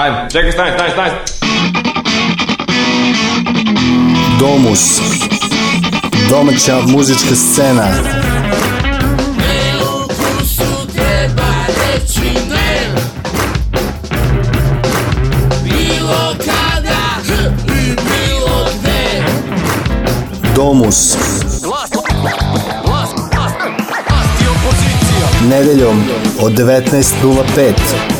Ajde, čekaj, stani, stani, stani. Domus. Domaća muzička scena. Domus. Nedeljom od 19.05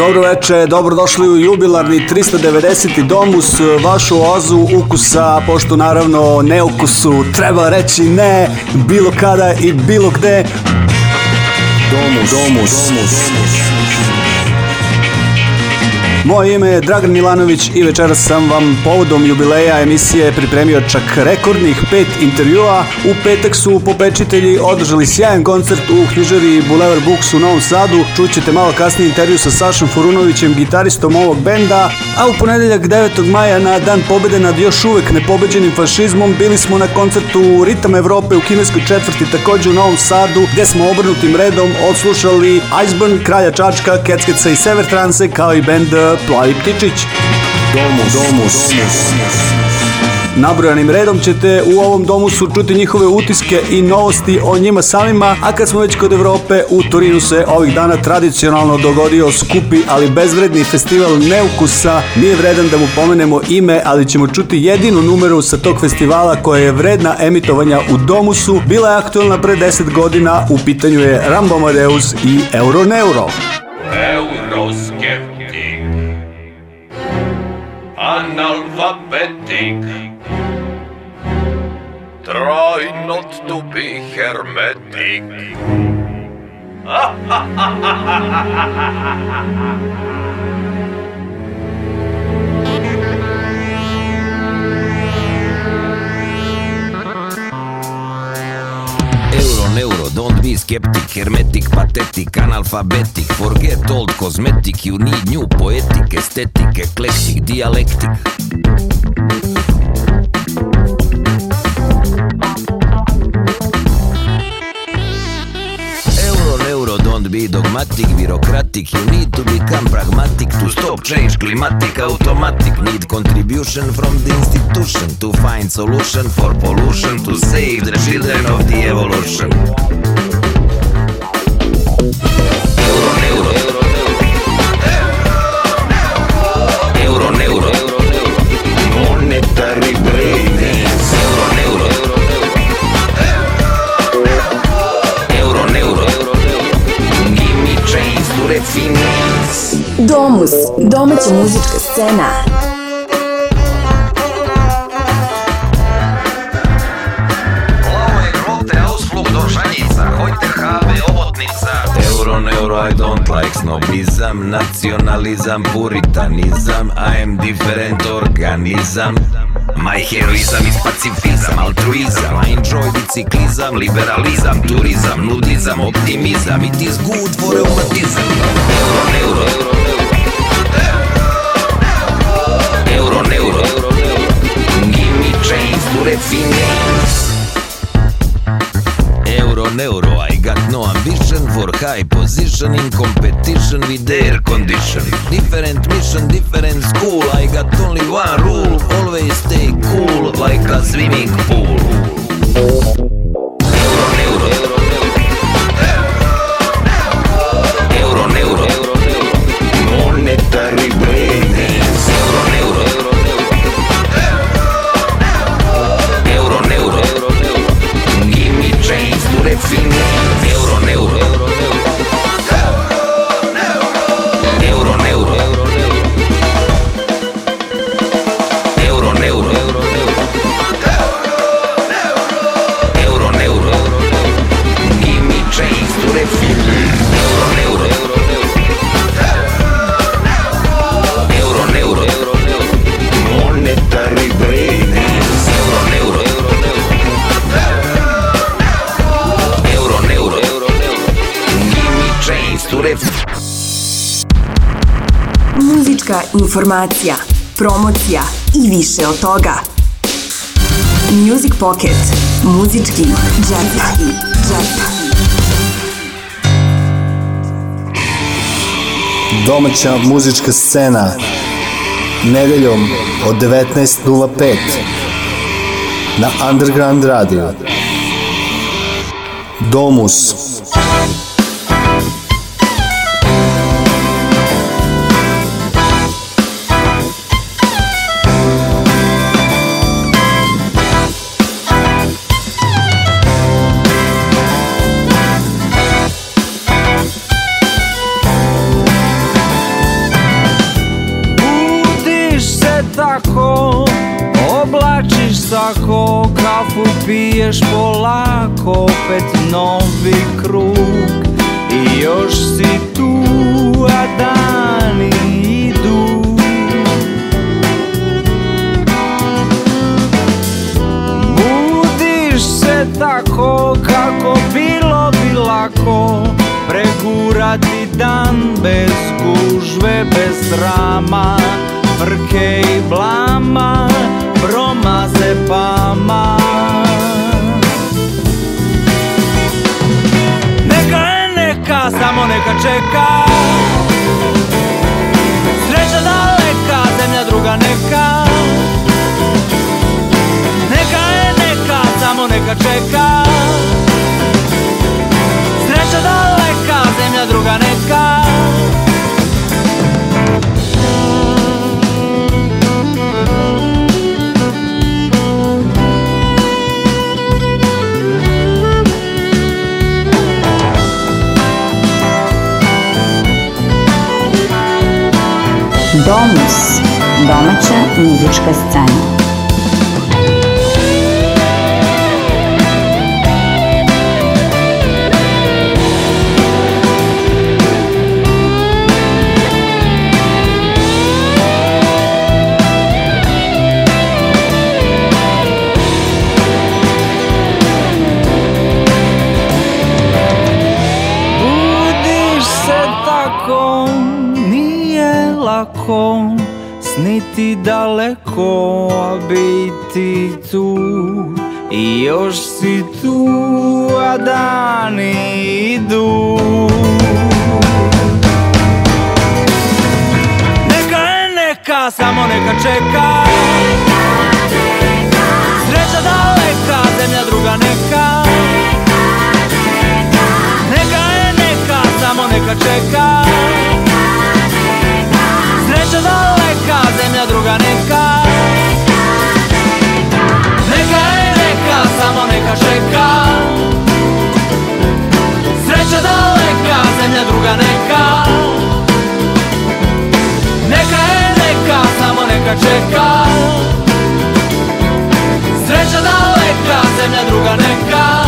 Dobro veče, dobrodošli u jubilarni 390. Domus, vašu ozu ukusa, pošto naravno ne ukusu treba reći ne, bilo kada i bilo gde. Domus, domus, domus. Moje ime je Dragan Milanović i večeras sam vam povodom jubileja emisije pripremio čak rekordnih pet intervjua. U petak su popečitelji održali sjajan koncert u knjižari Boulevard Books u Novom Sadu. Čućete malo kasnije intervju sa Sašom Furunovićem, gitaristom ovog benda. A u ponedeljak 9. maja na dan pobede nad još uvek nepobeđenim fašizmom bili smo na koncertu Ritam Evrope u kineskoj četvrti takođe u Novom Sadu gde smo obrnutim redom odslušali Iceburn, Kralja Čačka, Keckeca i Sever Transe kao i bend Plavi ptičić. Domus, domus. Nabrojanim redom ćete u ovom domu su čuti njihove utiske i novosti o njima samima, a kad smo već kod Evrope, u Turinu se ovih dana tradicionalno dogodio skupi, ali bezvredni festival Neukusa. Nije vredan da mu pomenemo ime, ali ćemo čuti jedinu numeru sa tog festivala koja je vredna emitovanja u Domusu. Bila je aktualna pre 10 godina, u pitanju je Rambo Amadeus i Euro hermetic Euro, neuro, don't be skeptic, hermetic, pathetic, analphabetic, forget old cosmetic, you need new poetic, aesthetic, eclectic, dialectic. Be dogmatic, bureaucratic, you need to become pragmatic to stop change, climatic, automatic, need contribution from the institution to find solution for pollution, to save the children of the evolution. Domus, domaća muzička scena. Ovo je grote ausflug do Žanjica, hojte habe obotnica. Euro, neuro, I don't like snobizam, nacionalizam, puritanizam, I am different organizam. Mai heroism, spațifism, altruism. I enjoy with ciclism, liberalism, turism Nudism, optimism, it is good for rheumatism Euro, euro, euro, euro Euro, euro, euro. Give me change to refinance Euro neuro, I got no ambition for high position in competition with air condition. Different mission, different school, I got only one rule, always stay cool like a swimming pool. Informacija, promocija i više od toga. Music Pocket. Muzički džepski džep. Domaća muzička scena. Nedeljom od 19.05 na Underground Radio. Domus. fait. Muzička Daleko, a biti tu. I još si tu, a dani idu. Neka je neka, samo neka čeka. Sreća daleka, zemlja druga neka. Neka je neka, samo neka čeka druga neka. Neka je neka, samo neka čeka. Sreća daleka, zemlja druga neka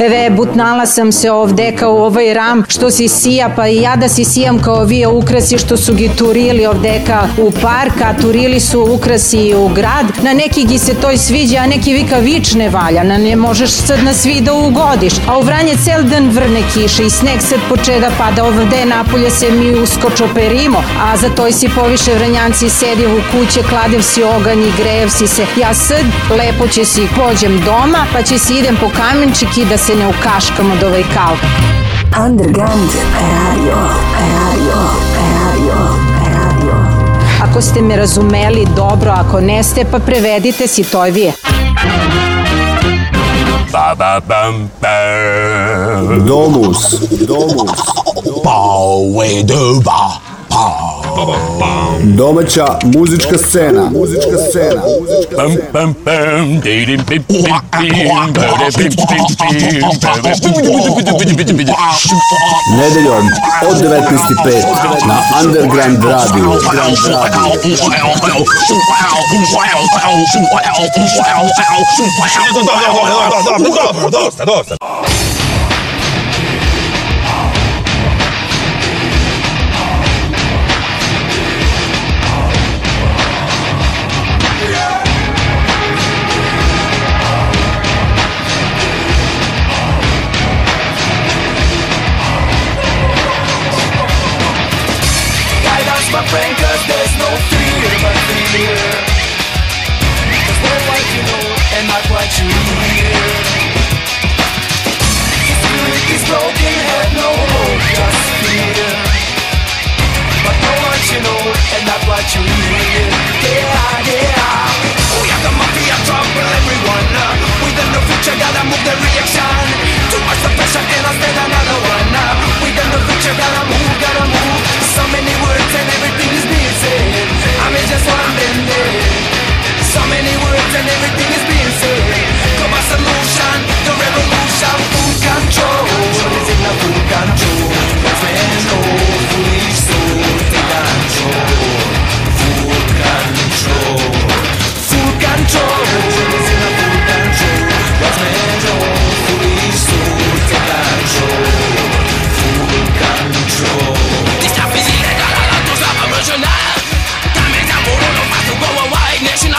Eve, butnala sam se ovde kao ovaj ram što si sija, pa i ja da si sijam kao vi ukrasi što su gi turili ovdeka u park, a turili su ukrasi u grad. Na neki gi se toj sviđa, a neki vika vič ne valja, na ne možeš sad na svi da ugodiš. A u Vranje cel dan vrne kiše i sneg sad počeda pada ovde napolje se mi uskočo perimo, a za toj si poviše vranjanci sedi u kuće, kladev si oganj i grejev si se. Ja sad lepo će si pođem doma, pa će si idem po kamenčik i da se ne ukaškam od ovaj kal. Underground radio, radio, radio, radio. Ako ste me razumeli dobro, ako ne ste, pa prevedite si tojvije. Ba ba bam bam. Domus, domus, domaća muzička scena, muzička scena. Bim bim bim. Nedeljom od 19.05 na Underground Radio. Underground Radio. Dosta, dosta. Cause but fear. and not what you hear. Is broken, have no hope, just fear. But know what you know and not what you hear. Yeah, yeah. We the mafia trouble, everyone. We future, gotta move the reaction. Too much and I stand another one. We got no future, gotta move, gotta move. So many words and everything is being said. I mean, just one So many words and everything is being said. Come a solution, the revolution, full control. Is in the full control?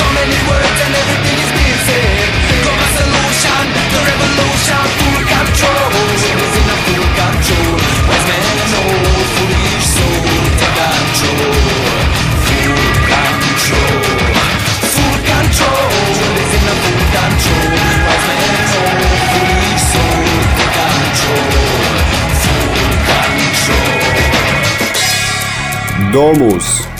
So many words and everything is. Come a solution, the revolution, full control. In full control. Wise men foolish take control. Full control. Full control. In full control. Wise men foolish take control. Full control. Domus.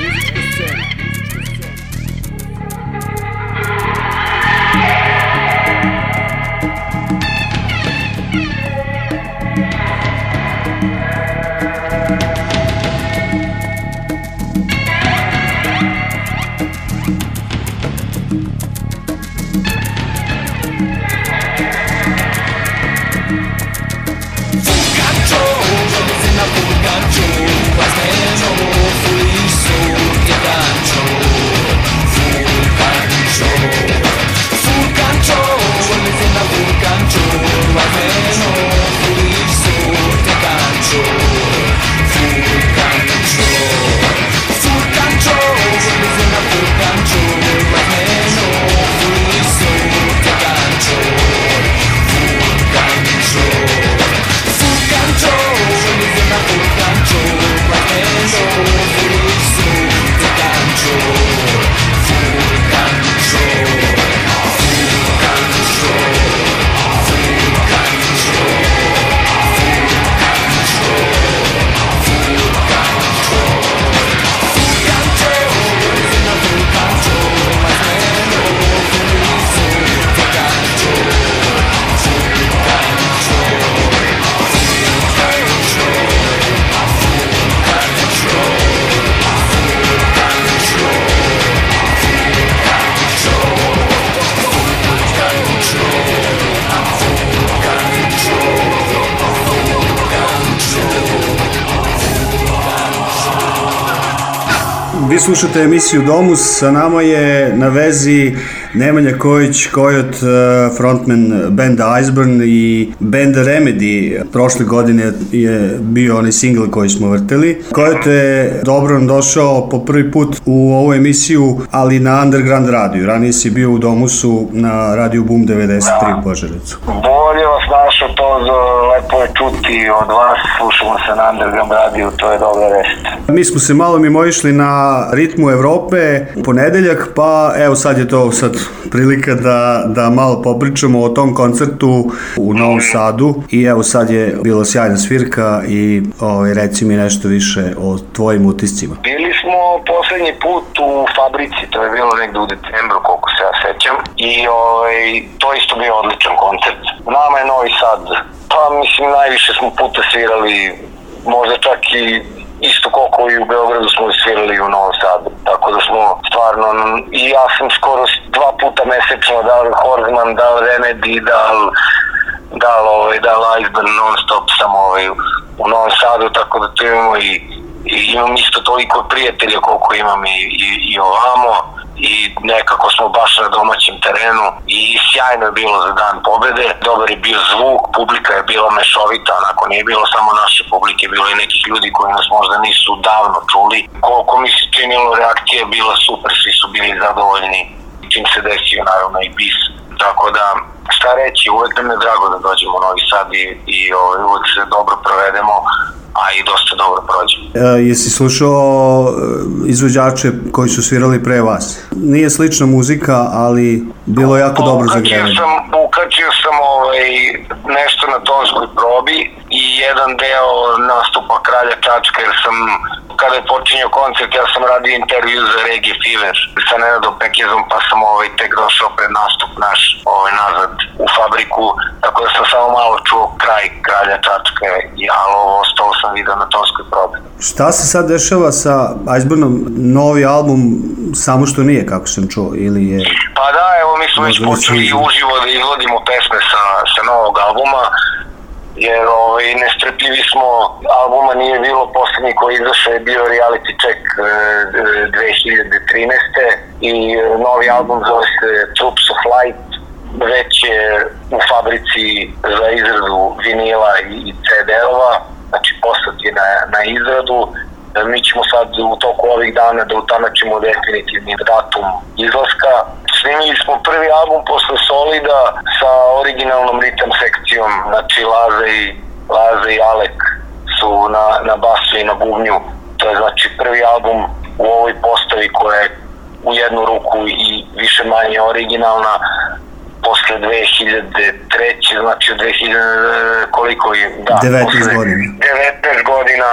Slušate emisiju Domus, sa nama je na vezi Nemanja Kojić, Kojot, eh, frontman benda Iceburn i benda Remedy. Prošle godine je bio onaj single koji smo vrteli. Kojot je dobro došao po prvi put u ovu emisiju, ali na Underground radiju. Ranije si bio u Domusu na radiju Boom 93 u Požarecu. Bolje vas našao, to z- lepo je čuti od vas, slušamo se na Underground radiju, to je dobra vest. Mi smo se malo mimo išli na ritmu Evrope u ponedeljak, pa evo sad je to sad prilika da, da malo popričamo o tom koncertu u Novom Sadu i evo sad je bila sjajna svirka i ovaj, reci mi nešto više o tvojim utiscima. Bili smo poslednji put u fabrici, to je bilo negde u decembru, koliko se ja sećam, i ovaj, to isto bio odličan koncert. Nama je Novi Sad, pa mislim najviše smo puta svirali, možda čak i isto koliko i u Beogradu smo svirali u Novom Sadu. Tako da smo stvarno, i ja sam skoro dva puta mesečno dal Horzman, dal Remedy, dal dal ovaj, dal Iceburn non stop sam ovaj, u Novom Sadu, tako da tu imamo i, i imam isto toliko prijatelja koliko imam i, i, i ovamo i nekako smo baš na domaćem terenu i sjajno je bilo za dan pobede, dobar je bio zvuk, publika je bila mešovita, onako nije bilo samo naše publike, bilo i nekih ljudi koji nas možda nisu davno čuli. Koliko mi se činilo, reakcija je bila super, svi su bili zadovoljni, čim se desio naravno i bis. Tako da, šta reći, uvek nam je drago da dođemo u Novi Sad i, i ovaj, uvek se dobro provedemo, a i dosta dobro prođe. E, jesi slušao e, izvođače koji su svirali pre vas? Nije slična muzika, ali bilo je jako dobro za Ukačio grevanje. sam, ukačio sam ovaj, nešto na tonskoj probi jedan deo nastupa Kralja Čačka jer sam kada je počinio koncert ja sam radio intervju za Reggae Fever sa Nenadom Pekezom pa sam ovaj, tek došao pred nastup naš ovaj, nazad u fabriku tako da sam samo malo čuo kraj Kralja Čačka i ali ovo ostalo sam video na tonskoj probi. Šta se sad dešava sa Iceburnom? Novi album samo što nije, kako sam čuo, ili je... Pa da, evo mi smo već počeli uživo da izvodimo pesme sa, sa novog albuma, jer ovaj, nestrpljivi smo, albuma nije bilo, poslednji koji izašao je bio Reality Check e, e, 2013. i e, novi album zove se Troops of Light, već je u fabrici za izradu vinila i, CD-ova, znači poslat je na, na izradu, mi ćemo sad u toku ovih dana da utanačimo definitivni datum izlaska. Snimili smo prvi album posle Solida sa originalnom ritam sekcijom, znači Laza i, Laza i Alek su na, na basu i na bubnju. To je znači prvi album u ovoj postavi koja je u jednu ruku i više manje originalna posle 2003. znači od 2000 koliko je da, 19 posle godina. 19 godina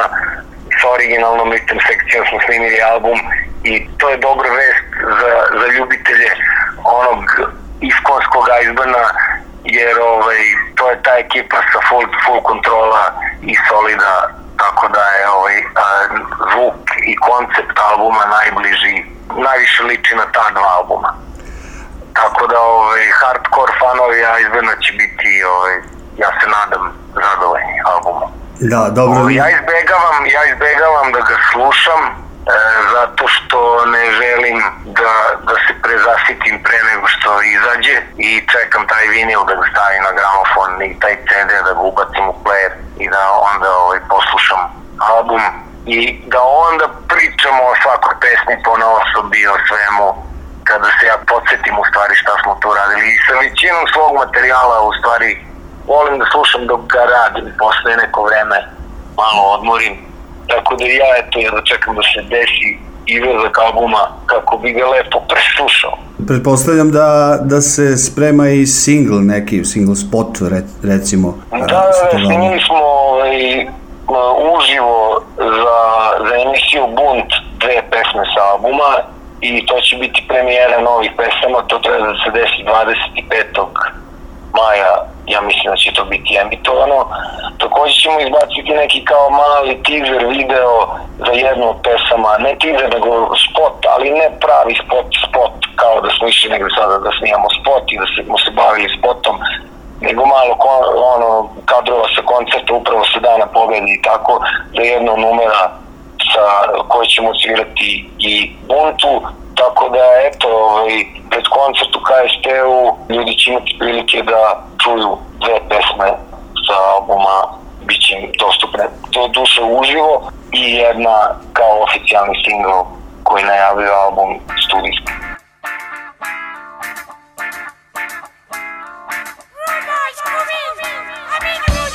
sa originalnom ritam sekcijom smo snimili album i to je dobra vest za, za ljubitelje onog iskonskog Iceburna jer ovaj, to je ta ekipa sa full, full kontrola i solida tako da je ovaj, a, zvuk i koncept albuma najbliži najviše liči na ta dva albuma. Tako da ovaj, hardcore fanovi Iceburna će biti ovaj, ja se nadam zadovoljni albumom Da, dobro. Ja izbegavam, ja izbegavam da ga slušam e, zato što ne želim da, da se prezasitim pre nego što izađe i čekam taj vinil da ga stavim na gramofon i taj CD da ga ubacim u player i da onda ovaj, poslušam album i da onda pričamo o svakoj pesmi po osobi, o svemu kada se ja podsjetim u stvari šta smo tu radili i sa većinom svog materijala u stvari volim da slušam dok ga radim, posle neko vreme malo odmorim. Tako da ja eto jedno čekam da se desi izlazak albuma kako bi ga lepo preslušao. Pretpostavljam da, da se sprema i single neki, single spot re, recimo. Da, da, da, snimili smo ovaj, na uživo za, za emisiju Bunt dve pesme sa albuma i to će biti premijera novih pesama, to treba da se desi 25. maja, ja mislim da će to biti emitovano. Takođe ćemo izbaciti neki kao mali teaser video za jednu od pesama, ne teaser nego spot, ali ne pravi spot, spot, kao da smo išli negde sada da snimamo spot i da se, smo se bavili spotom, nego malo kon, ono, kadrova sa koncerta upravo sa dana pobede i tako, za jedno numera sa, koje ćemo svirati i Buntu, tako da eto, ovaj, pred koncert u KST-u ljudi će imati prilike da čuju dve pesme sa albuma, bit će im dostupne do duše uživo i jedna kao oficijalni single koji najavio album studijski.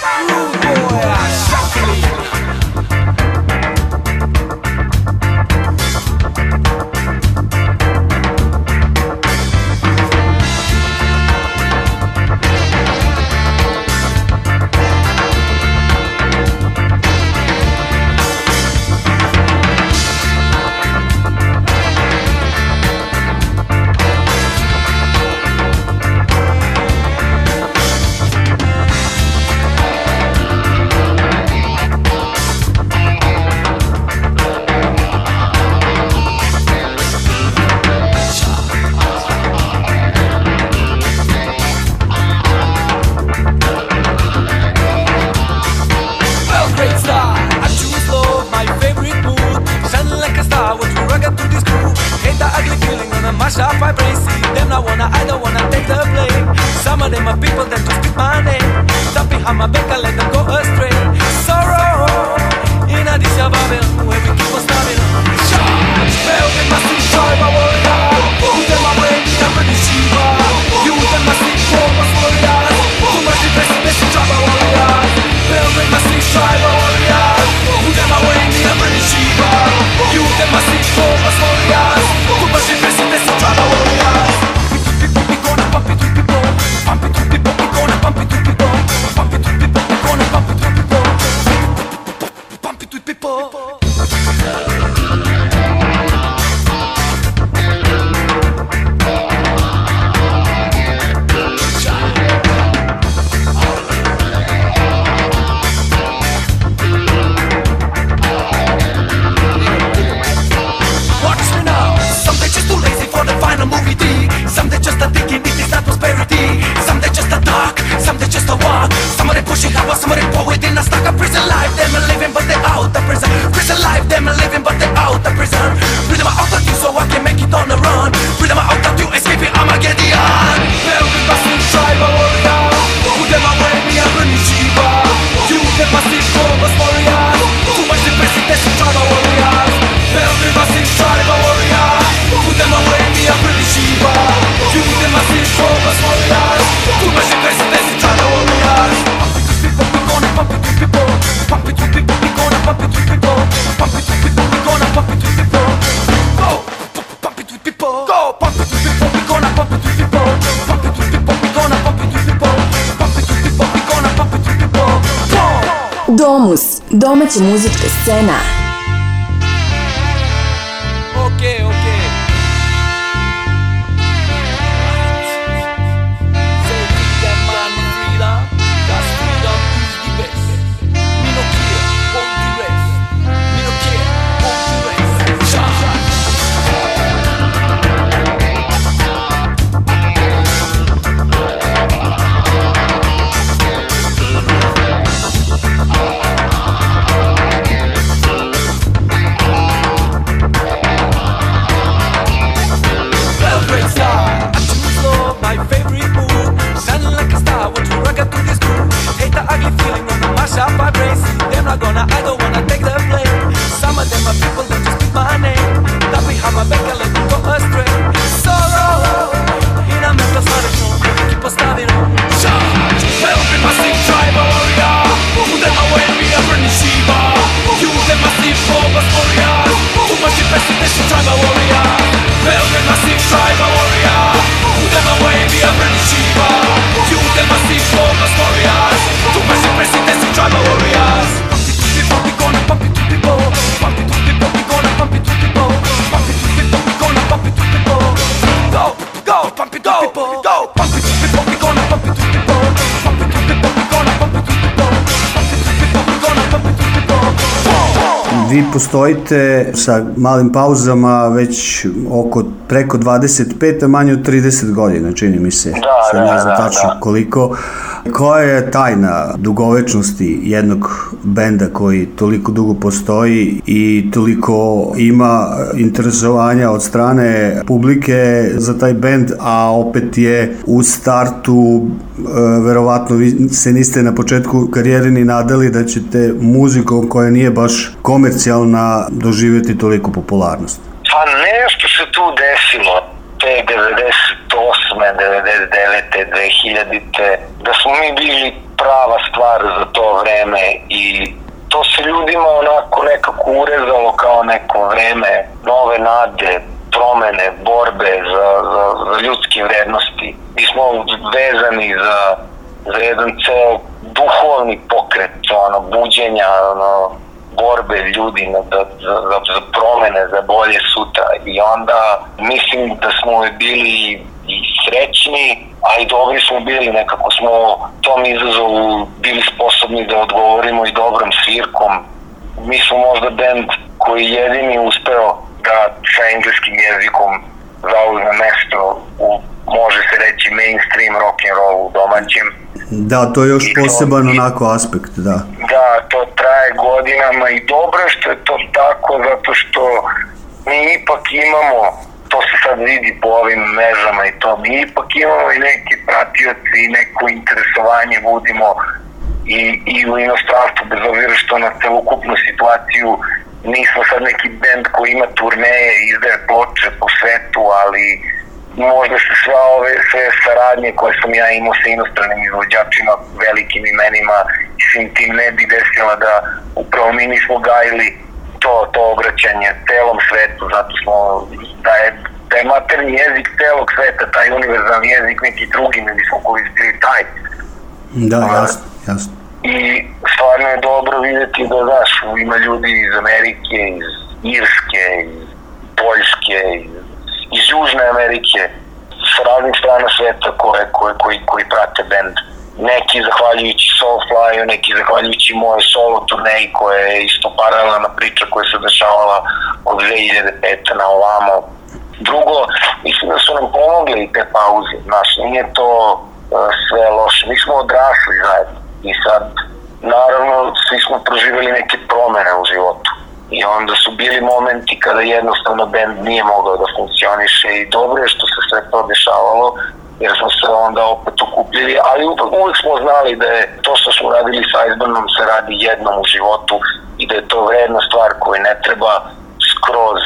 Thank I'm a better let them go astray. Sorrow in Addis o where we keep on stabbing. Charge, fail, they must enjoy my world. Put them away, never the Shiva. You them must be poor, must warrior. Too much investment, job a warrior. Fail, they must enjoy my warrior. Put them away, never the Shiva. You them must. Domaća muzička postojite sa malim pauzama već oko preko 25, a manje od 30 godina, čini mi se. Da, Sad da, ne znam da, tačno da. koliko. Koja je tajna dugovečnosti jednog benda koji toliko dugo postoji i toliko ima interesovanja od strane publike za taj bend, a opet je u startu e, verovatno vi se niste na početku karijere ni nadali da ćete muzikom koja nije baš komercijalna doživjeti toliko popularnost. Pa nešto se tu desilo te 98. 99. 2000. da smo mi bili prava stvar za to vreme i to se ljudima onako nekako urezalo kao neko vreme nove nade, promene, borbe za, za, za ljudske vrednosti. Mi smo vezani za, za jedan ceo duhovni pokret, ono, buđenja, ono, borbe ljudi za, za, za promene, za bolje sutra i onda mislim da smo bili i srećni, a i dobri smo bili, nekako smo tom izazovu bili sposobni da odgovorimo i dobrom svirkom. Mi smo možda bend koji jedini uspeo da sa engleskim jezikom zauzme mesto u, može se reći, mainstream rock and roll u domaćem. Da, to je još I to- poseban onako aspekt, da. Da, to traje godinama i dobro što je to tako zato što mi ipak imamo, to se sad vidi po ovim mrežama i to, mi ipak imamo i neke pratioci i neko interesovanje budimo i, i u inostranstvu, bez obzira što na celokupnu situaciju nismo sad neki band koji ima turneje, izdaje ploče po svetu, ali možda se sva ove sve saradnje koje sam ja imao sa inostranim izvođačima, velikim imenima i svim tim ne bi desila da upravo mi nismo gajili to, to obraćanje celom svetu, zato smo da je, da je materni jezik celog sveta, taj univerzalni jezik, neki drugi ne bismo koristili taj. Da, jasno, jasno. I stvarno je dobro videti da, znaš, ima ljudi iz Amerike, iz Irske, iz Poljske, iz, iz Južne Amerike, sa raznih strana sveta koje, koje, koji, koji prate bend. Neki zahvaljujući Soulflyu, neki zahvaljujući moje solo turneji koja je isto paralelna priča koja se dešavala od 2005. na ovamo. Drugo, mislim da su nam pomogli te pauze, znaš, nije to uh, sve loše. Mi smo odrasli zajedno i sad, naravno, svi smo proživjeli neke promene u životu. I onda su bili momenti kada jednostavno band nije mogao da funkcioniše i dobro je što se sve to dešavalo, jer smo se onda opet okupili, ali uvek, smo znali da je to što smo radili sa Iceburnom se radi jednom u životu i da je to vredna stvar koju ne treba skroz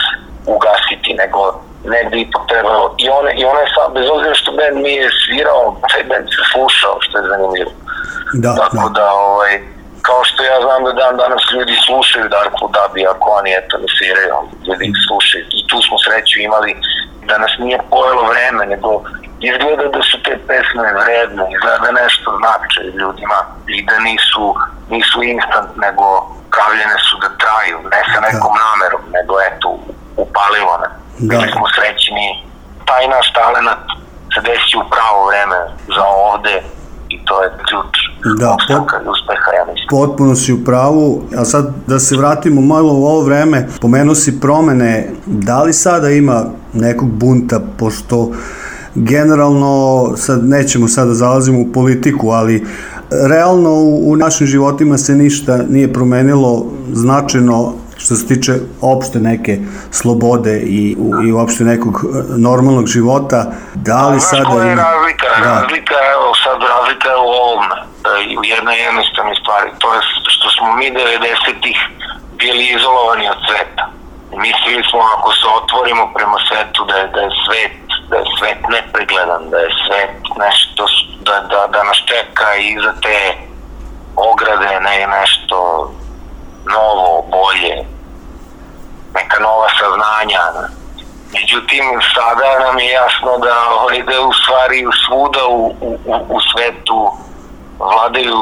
ugasiti, nego negde ipak trebalo. I one, i one sad, bez obzira što band nije svirao, taj band se slušao, što je zanimljivo. Da, Tako da, ovaj, kao što ja znam da dan danas ljudi slušaju Darkwood Dabi, ako oni eto ne sviraju, ljudi slušaju. I tu smo sreću imali da nas nije pojelo vreme, nego izgleda da su te pesme vredne, izgleda da nešto znače ljudima i da nisu, nisu instant, nego pravljene su da traju, ne sa nekom namerom, nego eto, upalilo ne. Da. Bili smo srećni, taj naš talent se desi u pravo vreme za ovde i to je ključ Da, opstanka i uspeha, ja mislim. Potpuno si u pravu, a sad da se vratimo malo u ovo vreme, pomenuo si promene, da li sada ima nekog bunta, pošto generalno, sad nećemo sada da zalazimo u politiku, ali realno u, u našim životima se ništa nije promenilo značajno što se tiče opšte neke slobode i, u- i uopšte nekog e, normalnog života, da li Znaš sada koja je razlika? Da. Razlika evo sad razlika je u ovom, e, u jednoj jednostavnoj stvari, to je što smo mi 90-ih bili izolovani od sveta. Mislili smo ako se otvorimo prema svetu da je, da je svet da je svet nepregledan, da je svet nešto, da, da, da nas čeka iza te ograde ne, nešto novo, bolje, neka nova saznanja. Međutim, sada nam je jasno da, ovaj, da u stvari svuda u, u- u svetu vladaju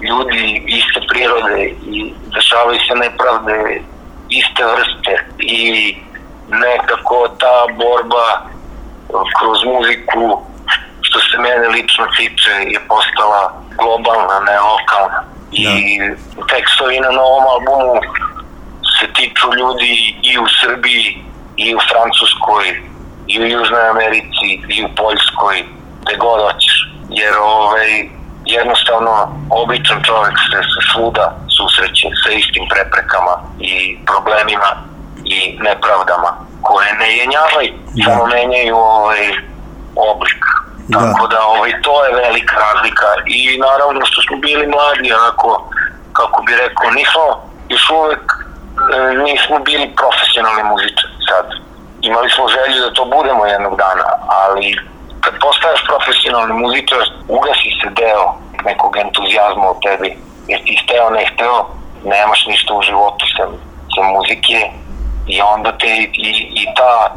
ljudi iste prirode i dešavaju se nepravde iste vrste i nekako ta borba kroz muziku što se mene lično tiče je postala globalna, ne lokalna. I tekstovi na novom albumu se tiču ljudi i u Srbiji, i u Francuskoj, i u Južnoj Americi, i u Poljskoj, gde god hoćeš. Jer ovaj, jednostavno običan čovek se svuda susreće sa istim preprekama i problemima i nepravdama koje ne jenjavaju, Da. samo menjaju ovaj, oblik. Da. Tako da ovaj, to je velika razlika i naravno što smo bili mladi, onako, kako bi rekao, nismo još uvek e, nismo bili profesionalni muzičari sad. Imali smo želju da to budemo jednog dana, ali kad postaješ profesionalni muzičar, ugasi se deo nekog entuzijazma u tebi, jer ti hteo ne hteo, nemaš ništa u životu sem, sem muzike i onda te i, i ta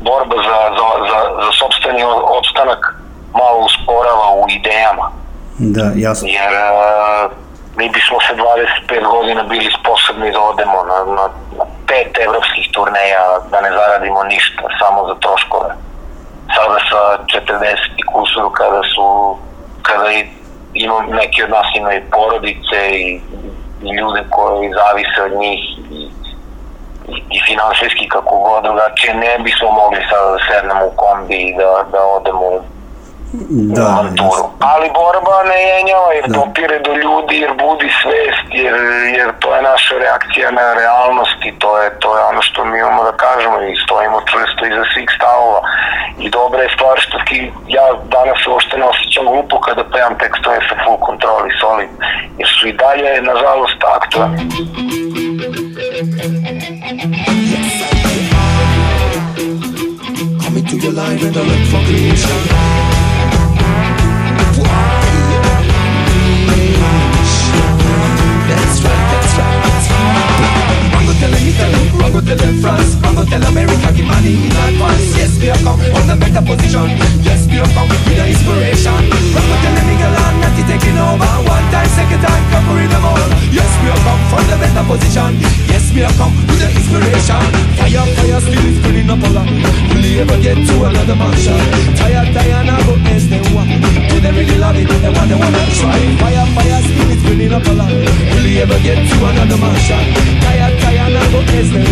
borba za, za, za, za sobstveni o- opstanak malo usporava u idejama Da, jasno. jer uh, mi bismo se 25 godina bili sposobni da odemo na, na, na pet evropskih turneja, da ne zaradimo ništa, samo za troškove. Sada sa 40 i kusuru kada su, kada i, imam, neki od nas imaju porodice i, i ljude koji zavise od njih i, i, finansijski kako god, drugačije ne bismo mogli sada da sednemo u kombi i da, da odemo Da, avanturu. Ali borba ne jenjava jer dopire do ljudi, jer budi svest, jer, jer to je naša reakcija na realnost i to je, to je ono što mi imamo da kažemo i stojimo čvrsto iza svih stavova. I dobra je stvar što ki, ja danas uopšte ne osjećam glupo kada pevam tekstove sa full control i solid, jer su i dalje, nažalost, aktualni. Line and I look for creation. Them Rango tell them France, Rango tell America, give money in advance. Yes, we have come on the better position. Yes, we have come with the inspiration. Rango tell them England, that is taking over. One time, second time, conquering them all. Yes, we have come from the better position. Yes, we have come with the inspiration. Fire, fire, still is burning up a lot. Will you ever get to another mansion? Tired, tired, now go as they want. Do they really love it? They want, they wanna try. Fire, fire, still is burning up a lot. Will you ever get to another mansion? Tired, tired, now go as they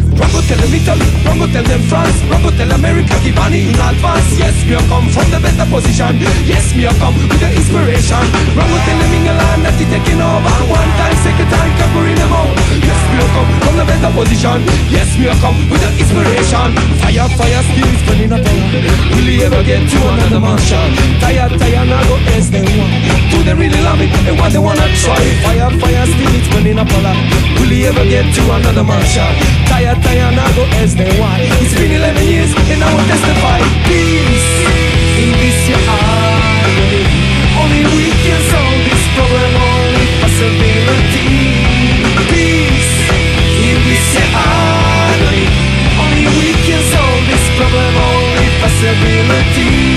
tell them Italy, Rango tell them France, Rango tell America, give money in advance. Yes, me a come from the better position. Yes, me a come with the inspiration. Rango tell them England that he taking over. One time, second time, conquering them all. A come from the better position. Yes, me a come with the inspiration. Fire, fire, still is burning up. Will you ever get to another mansion? Tired, tired, now go as they want. Do they really love it? And what they wanna try? Fire, fire, still it's burning up. Will you ever get to another mansion? Tired, tired, now go as they want. It's been 11 years and I will testify. Peace in this your agony. Only we can solve this problem. Only possibility. Problem. Only possibility.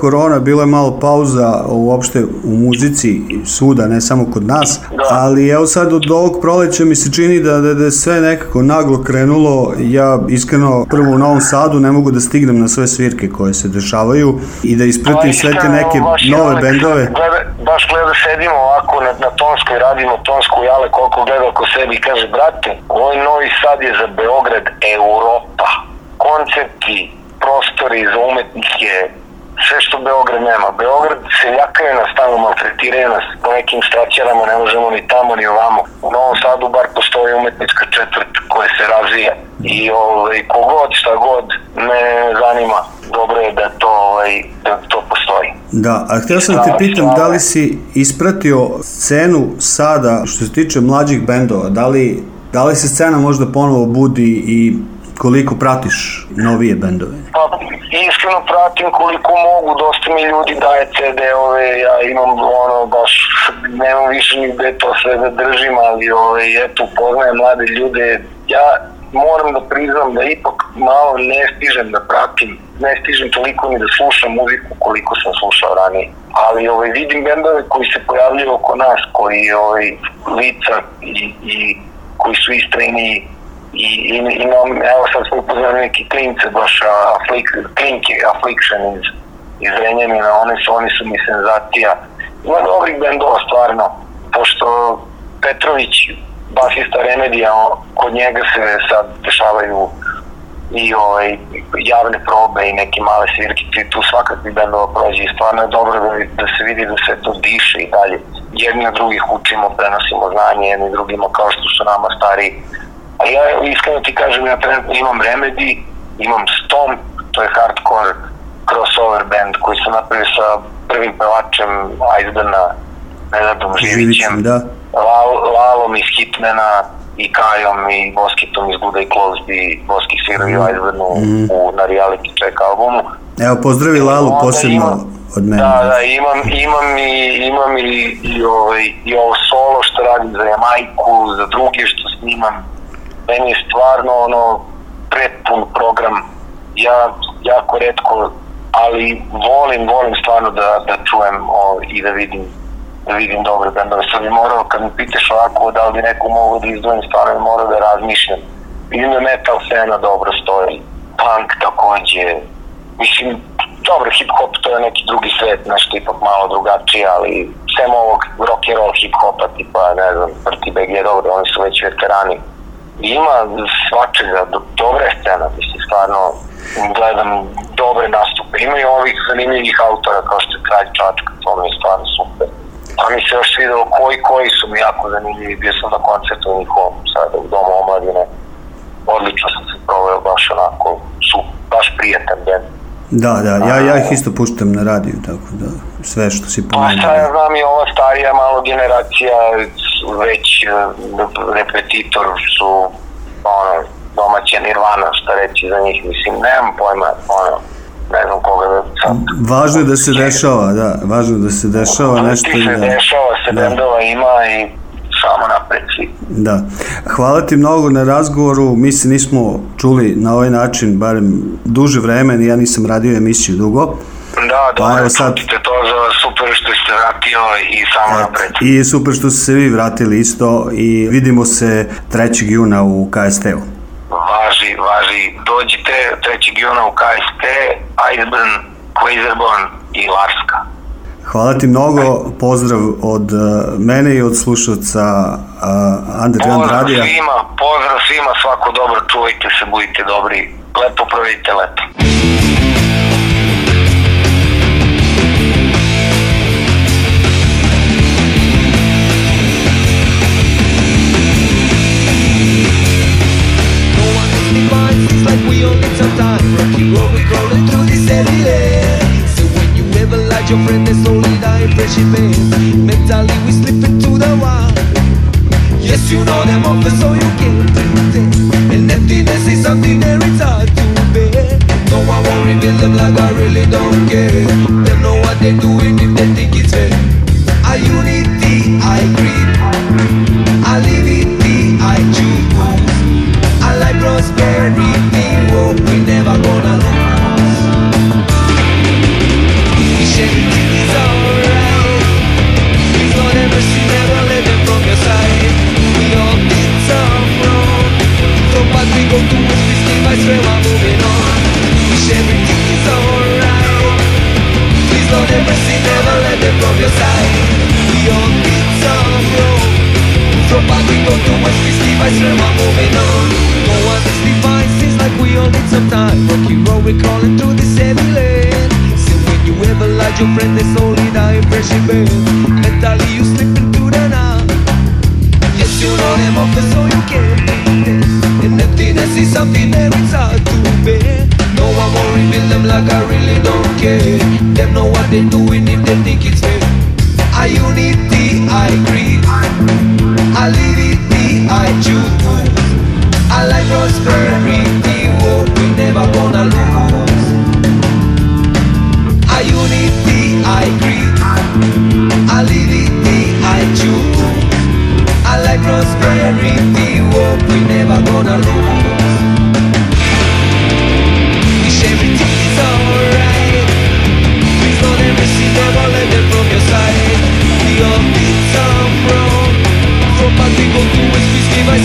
Korona, bila je malo pauza uopšte u muzici svuda, ne samo kod nas, ali evo sad od ovog proleća mi se čini da, da, da je sve nekako naglo krenulo. Ja iskreno prvo u Novom Sadu ne mogu da stignem na sve svirke koje se dešavaju i da ispratim sve te neke nove bendove. Gleda, baš gleda, sedimo ovako na, na Tonskoj, radimo Tonsku jale, koliko gleda oko sebi i kaže, brate, ovaj Novi Sad je za Beograd Europa. Koncepti, prostori za umetnike, sve što Beograd nema. Beograd seljakaju nas tamo, maltretiraju nas po nekim straćarama, ne možemo ni tamo ni ovamo. U Novom Sadu bar postoji umetnička četvrt koja se razvija i ovaj, kogod šta god me zanima, dobro je da to, ovaj, da to postoji. Da, a htio sam da te pitam da li si ispratio scenu sada što se tiče mlađih bendova, da li, da li se scena možda ponovo budi i koliko pratiš novije bendove? Pa, iskreno pratim koliko mogu, dosta mi ljudi daje CD-ove, ja imam ono, baš, nemam više ni gde to sve da držim, ali ove, eto, poznajem mlade ljude, ja moram da priznam da ipak malo ne stižem da pratim, ne stižem toliko ni da slušam muziku koliko sam slušao ranije. Ali ovaj, vidim bendove koji se pojavljaju oko nas, koji ovaj, lica i, i koji su istrajni i, i imam, evo sad smo upoznali neki klince baš aflik, klinke, Affliction iz, iz Renjemina, oni su, oni su mi senzacija. Ima dobrih bendova stvarno, pošto Petrović, basista Remedija, kod njega se sad dešavaju i ovaj, javne probe i neke male svirkice, tu svakakvi bendova prođe i stvarno je dobro da, da se vidi da sve to diše i dalje. Jedni od drugih učimo, prenosimo znanje jedni drugima kao što su nama stari. A ja iskreno ti kažem, ja trenutno imam Remedy, imam Stomp, to je hardcore crossover band koji su napravili sa prvim pevačem Iceburna, Nenadom Živićem, da. Lal, Lalom iz Hitmana i Kajom i Boskitom iz Good Day Closed i Boski sviraju mm. Iceburnu Mhm. u, na reality check albumu. Evo, pozdravi Lalu posebno imam- od mene. Da, da, imam, imam i, imam i, i, ovaj, i ovo solo što radim za Jamajku, za druge što snimam. Meni je stvarno ono prepun program. Ja jako redko, ali volim, volim stvarno da, da čujem ovaj, i da vidim da vidim dobre bendove. Sad bi morao, kad mi pitaš ovako da li bi neko mogao da izdvojim, stvarno bi morao da razmišljam. Vidim da metal scena dobro stoji, punk takođe, mislim, dobro, hip-hop to je neki drugi svet, nešto ipak malo drugačije, ali sem ovog rock and roll hip-hopa, tipa, ne znam, Prti BG, dobro, oni su već veterani. Ima svačega, do, dobra je scena, mislim, stvarno, gledam dobre nastupe. Ima i ovih zanimljivih autora, kao što je Kralj Čačka, to mi je stvarno super. Pa mi se još svidelo koji, koji su mi jako zanimljivi, bio sam na koncertu njihovom sada u Domu omladine. Odlično sam se proveo, baš onako, su baš prijatan band. Da, da, ja, ja ih isto puštam na radiju, tako da sve što si Pa pomenuo. šta ja znam i ova starija malo generacija već eh, repetitor su ono, domaća nirvana, šta reći za njih, mislim, nemam pojma, ono, ne znam koga da sad. Važno je da se dešava, da, važno je da se dešava nešto Ti se da... dešava, se da. bendova ima i samo napred svi. Da. Hvala ti mnogo na razgovoru. Mi se nismo čuli na ovaj način, barem duže vreme, ja nisam radio emisiju dugo. Da, Pa dobro, sad- čutite to za super što ste vratio i samo napred. I super što ste se vi vratili isto i vidimo se 3. juna u KST-u. Važi, važi. Dođite 3. juna u KST, Iceburn, Quazerbon i Larska. Hvala ti mnogo, pozdrav od uh, mene i od slušalca uh, Underground Pozdrav radija. svima, pozdrav svima, svako dobro, čuvajte se, budite dobri, lepo provedite leto. It's like we only some time Rocky road, we crawling through this city your friend, they slowly die friendship pain Mentally we slip into the wild. Yes, you know them off so you can't pretend And emptiness is something that it's hard to bear No, I won't reveal them like I really don't care do is we stay by swear moving on. No one is divine, seems like we all need some time. Rocky road, we're crawling through this heavy lane. So when you ever like your friend, slowly die in friendship bed. Mentally you slip into the night. Yes, you know them off so you pretend. And emptiness is something that it's hard to bear. No one won't reveal them like I really don't care. Them know what they're doing if they think it's fair. I unity, I agree. I live it, I choose. I like prosperity, hope we never gonna lose. I unity, I agree. I live it, I choose. I like prosperity, hope we never gonna lose.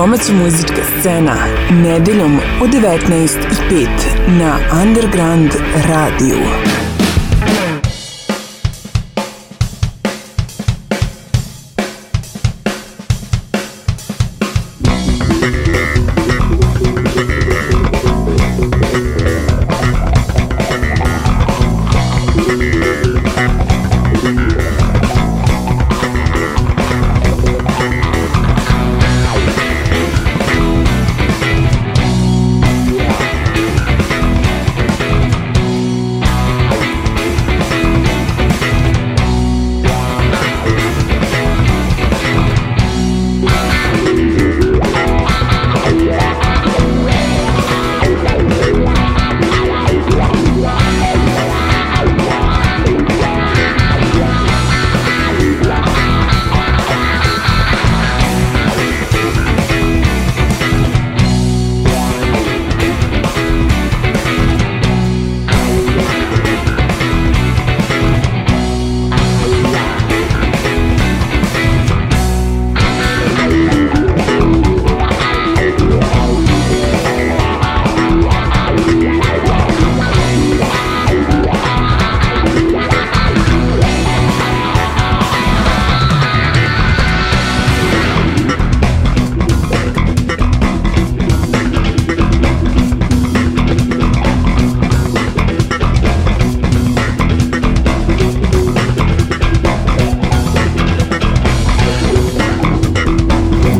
domaća muzička scena nedeljom u 19.05 na Underground radiju.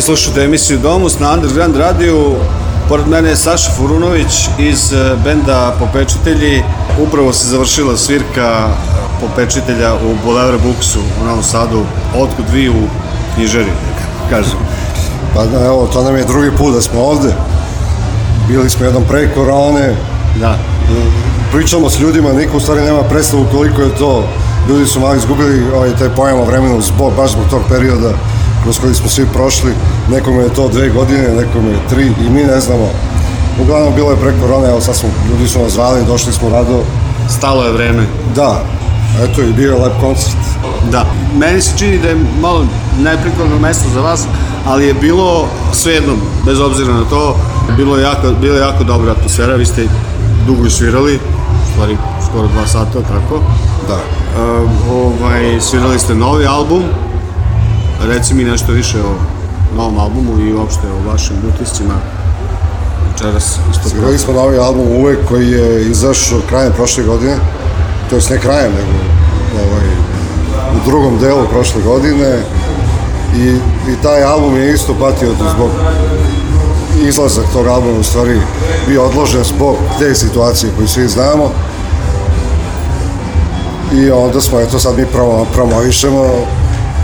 Vi slušate emisiju Domus na Underground radiju. Pored mene je Saša Furunović iz e, benda Popečitelji. Upravo se završila svirka Popečitelja u Boulevard Booksu u Novom Sadu. Otkud vi u knjižari, kažem. Pa da, evo, to nam je drugi put da smo ovde. Bili smo jednom pre korone. Da. Pričamo s ljudima, niko u stvari nema predstavu koliko je to. Ljudi su malo izgubili ovaj, taj pojam o vremenu zbog, baš zbog tog perioda kroz koji smo svi prošli. Nekome je to dve godine, nekome je tri i mi ne znamo. Uglavnom bilo je pre korone, evo sad smo, ljudi su nas zvali, došli smo rado. Stalo je vreme. Da, eto i bio je lep koncert. Da. Meni se čini da je malo neprikladno mesto za vas, ali je bilo svejedno, bez obzira na to, bilo je jako, bilo je jako dobra atmosfera, vi ste dugo svirali, u stvari skoro dva sata, tako? Da. Uh, ovaj, svirali ste novi album, reci mi nešto više o novom albumu i uopšte o vašim utiscima večeras Svirali smo novi album Uvek koji je izašao krajem prošle godine, to jest ne krajem, nego ovaj, u drugom delu prošle godine i, i taj album je isto patio zbog izlazak tog albuma u stvari bio odložen zbog te situacije koju svi znamo. I onda smo, eto sad mi promo, promovišemo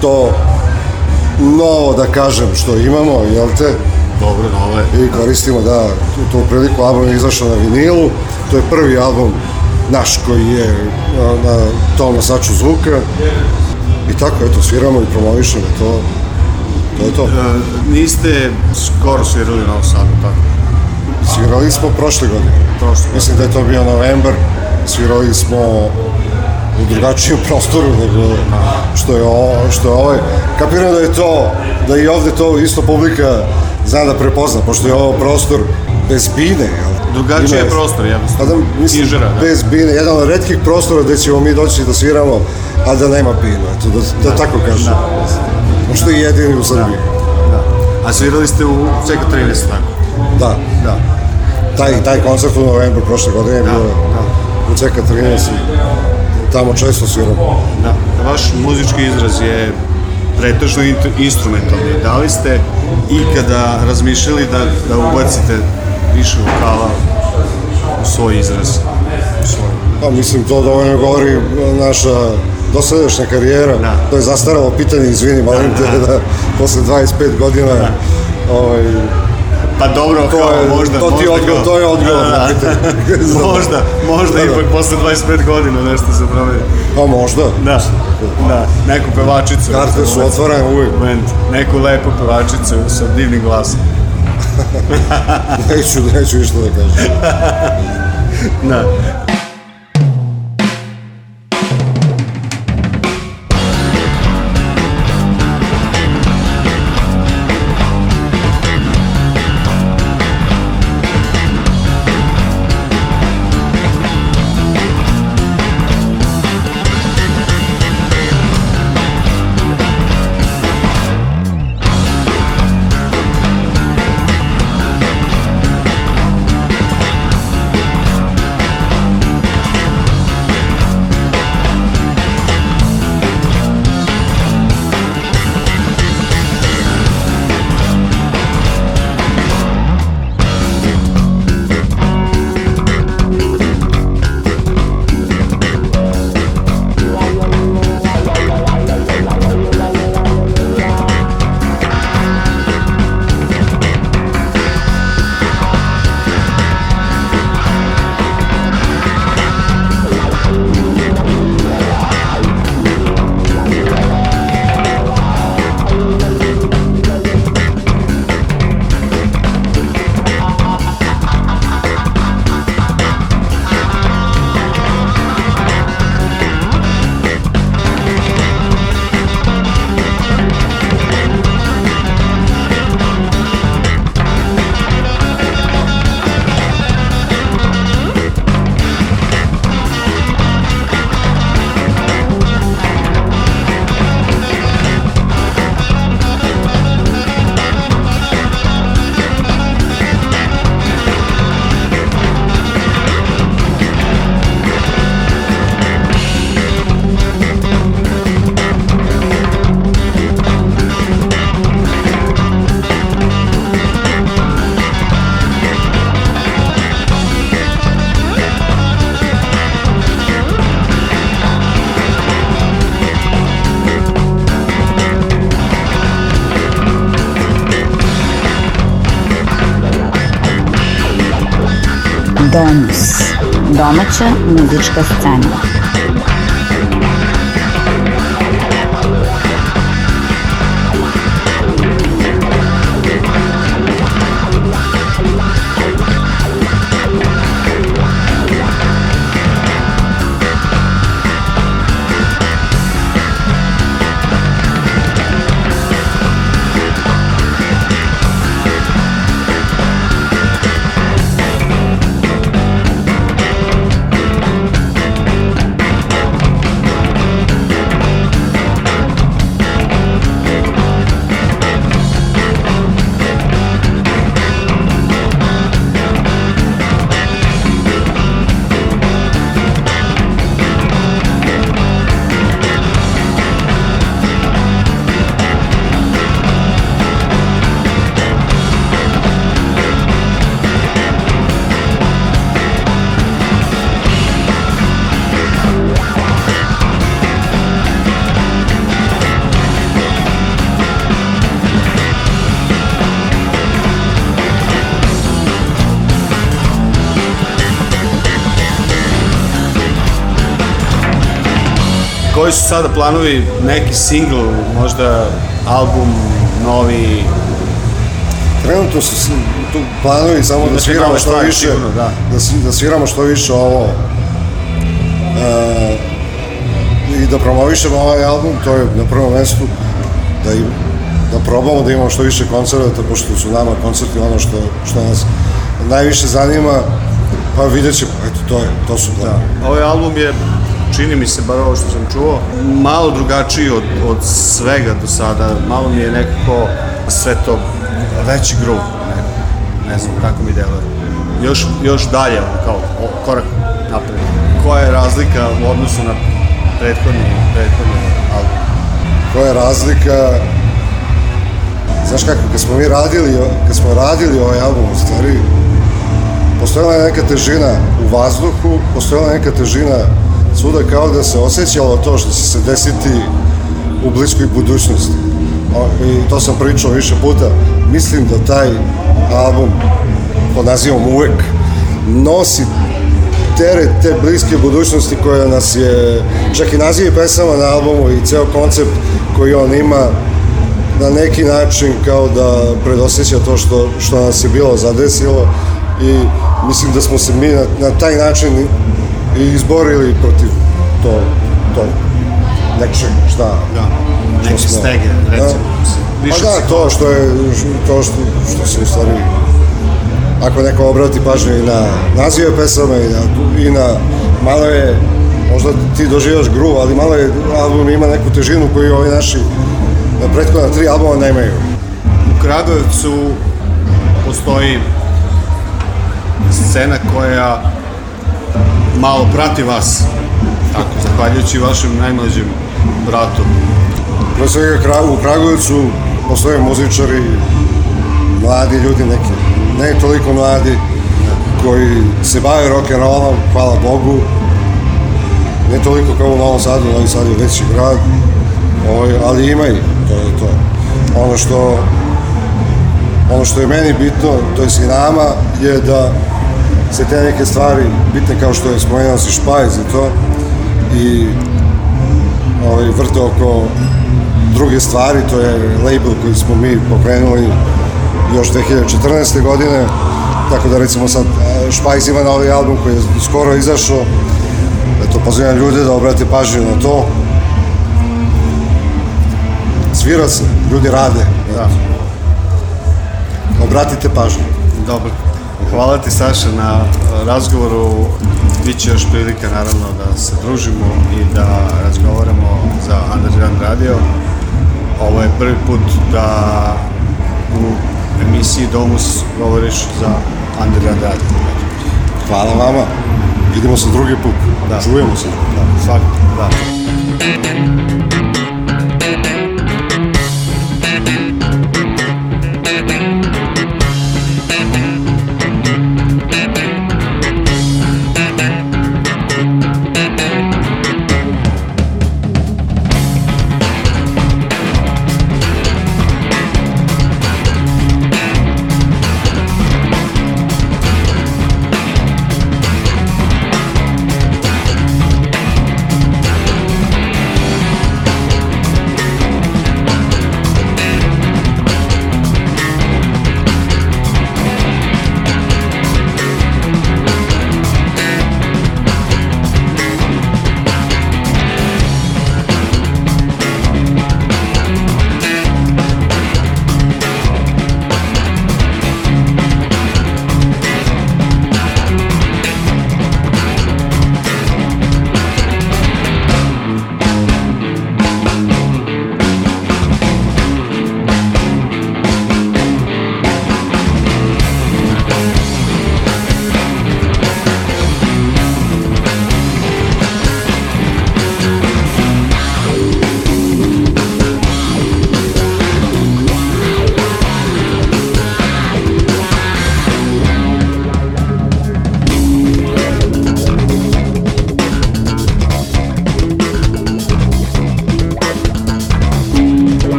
to novo da kažem što imamo, jel te? Dobro, novo je. I koristimo, da, tu, tu priliku album je izašao na vinilu, to je prvi album naš koji je na, tom nosaču zvuka i tako, eto, sviramo i promovišemo to, to je to. E, niste skoro svirali na Novom Sadu, tako? Svirali smo prošle godine. Prošle Mislim da je to bio novembar, svirali smo u drugačijem prostoru nego što je, ovo, što je ovaj. Kapiram da je to, da i ovde to isto publika zna da prepozna, pošto je ovo prostor bez bine, jel? Drugačiji je prostor, Pa jednostavno. da, mislim, Knjižara, da. bez bine, jedan od redkih prostora gde ćemo mi doći da sviramo, a da nema bina, eto, da, da, tako kažem. Da. Možda i jedini u Srbiji. A svirali ste u CK13, tako? Da. Da. Taj, taj koncert u novembru prošle godine je bio u CK13 i tamo često sviramo. Da. Vaš muzički izraz je pretežno instrumentalni. Da li ste ikada razmišljali da, da ubacite više vokala u svoj izraz? U svoj... Pa mislim, to dovoljno govori naša dosadašnja karijera. Da. To je zastaralo pitanje, izvini, molim te, da posle 25 godina ovaj, Pa dobro, To kao je- možda... to ti možda odgovor- kao- to je odgovor na pitanje. možda, možda Da, da. ipak posle 25 godina nešto se promeni. Pa možda. Da, da, neku pevačicu. Karte su otvorene uvijek. Moment, neku lepu pevačicu sa divnim glasom. neću, neću ništa da kažem. Da. Domaća muzička Koji su sada planovi, neki singl, možda album, novi? Trenutno su tu planovi samo da sviramo što više, sigurno, da. da, da sviramo što više ovo e, i da promovišemo ovaj album, to je na prvom mestu, da, im, da probamo da imamo što više koncerta, pošto su nama koncerti ono što, što nas najviše zanima, pa vidjet ćemo, eto, to, je, to su planovi. Ovaj album je, čini mi se, bar ovo što sam čuo, malo drugačiji od, od svega do sada. Malo mi je nekako sve to veći groove, ne, ne znam kako mi deluje. Još, još dalje, kao o, korak napred. Koja je razlika u odnosu na prethodni, prethodni album? koja je razlika znaš kako, kad smo mi radili kad smo radili ovaj album u stvari postojala je neka težina u vazduhu postojala je neka težina svuda kao da se osjećalo to što će se desiti u bliskoj budućnosti. I to sam pričao više puta. Mislim da taj album pod nazivom uvek nosi teret te bliske budućnosti koja nas je, čak i nazivi pesama na albumu i ceo koncept koji on ima, na neki način kao da predosjeća to što, što nas je bilo zadesilo i mislim da smo se mi na, na taj način i izborili protiv to, to nečeg, šta? Da, neke smo- stege, recimo. Pa Više da, psiho- to što je, to što, što se u stvari ako neko obrati pažnju i na nazive pesama i na, i na malo je, možda ti doživaš gru, ali malo je, album ima neku težinu koju ovi naši na prethodna tri albuma nemaju. U Kragujevcu postoji scena koja malo prati vas. Tako, zahvaljujući vašem najmlađem bratu. Pre svega u Kragujevcu postoje muzičari, mladi ljudi neki, ne toliko mladi, koji se bave rock'n'rollom, hvala Bogu, ne toliko kao u Novom Sadu, Novi Sad je veći grad, ovaj, ali ima i to je to. Ono što, ono što je meni bitno, to je i nama, je da se te neke stvari bitne kao što je spomenuo si Špajz i to, i ovaj, vrte oko druge stvari, to je label koji smo mi pokrenuli još 2014. godine, tako da recimo sad Špajs ima novi album koji je skoro izašao, eto pozivam ljude da obrate pažnju na to. Svira se, ljudi rade. Da. Obratite pažnju. Dobro. Hvala ti Saša na e, razgovoru. Biće još prilika naravno da se družimo i da razgovaramo za Underground Radio. Ovo je prvi put da u emisiji Domus govoriš za Underground Radio. Hvala vama. Vidimo se drugi put. Da. Čujemo se. Da, svakako, da.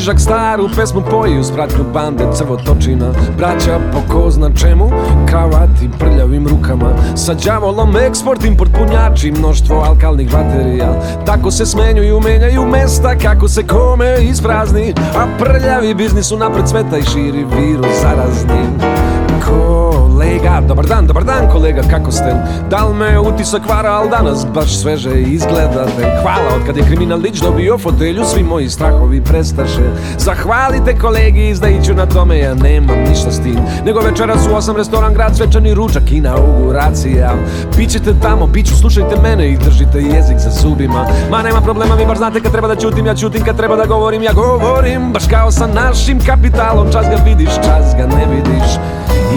I žižak staru pesmu poji uz bande crvotočina. Braća po ko zna čemu, kravati prljavim rukama, sa đavolom eksport, import punjači, mnoštvo alkalnih baterija. Tako se smenjuju, menjaju mesta kako se kome isprazni, a prljavi biznis unapred sveta i širi virus zarazni. Kolega, dobar dan, dobar dan kolega, kako ste? Da li me utisak vara, ali danas baš sveže izgledate? Hvala, od kad je kriminalić dobio fotelju, svi moji strahovi prestaše. Zahvalite kolegi, izdajiću na tome, ja nemam ništa s tim. Nego večeras u osam restoran, grad, svečani ručak, inauguracija. Pićete tamo, piću, slušajte mene i držite jezik za zubima. Ma nema problema, vi bar znate kad treba da ćutim, ja ćutim kad treba da govorim, ja govorim. Baš kao sa našim kapitalom, čas ga vidiš, čas ga ne vidiš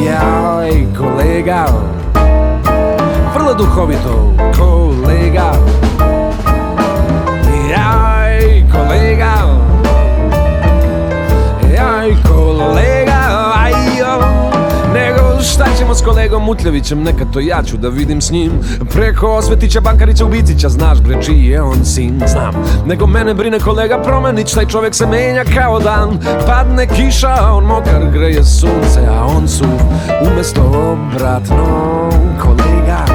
Jaj, kolega. Vrlo duhovito, kolega. Jaj, kolega. Jaj, kolega Ajo. Nego šta ćemo s kolegom Mutljevićem Neka to ja ću da vidim s njim. Preko Osvetića, Bankarića, Ubicića Znaš bre čiji je on sin, znam. Nego mene brine kolega Promenić Taj čovjek se menja kao dan. Padne kiša, a on mokar greje sunce A on su umesto obratno Kolega.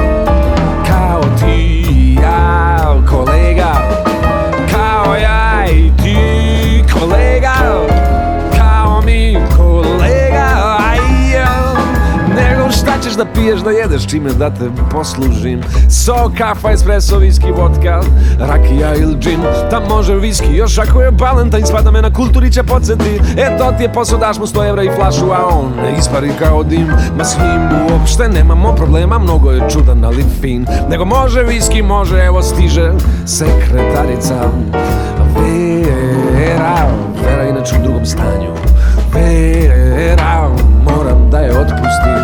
Kao ti i ja Kolega šta ćeš da piješ, da jedeš, čime da te poslužim? Sok, kafa, espresso, viski, vodka, rakija ili džin Tam može viski, još ako je Valentine, spada me na kulturi će podsjeti. E to ti je posao, daš mu 100 evra i flašu, a on ne ispari kao dim. Ma s njim uopšte nemamo problema, mnogo je čudan, ali fin. Nego može viski, može, evo stiže sekretarica. Vera, Vera inače u drugom stanju. Vera, moram da je otpustim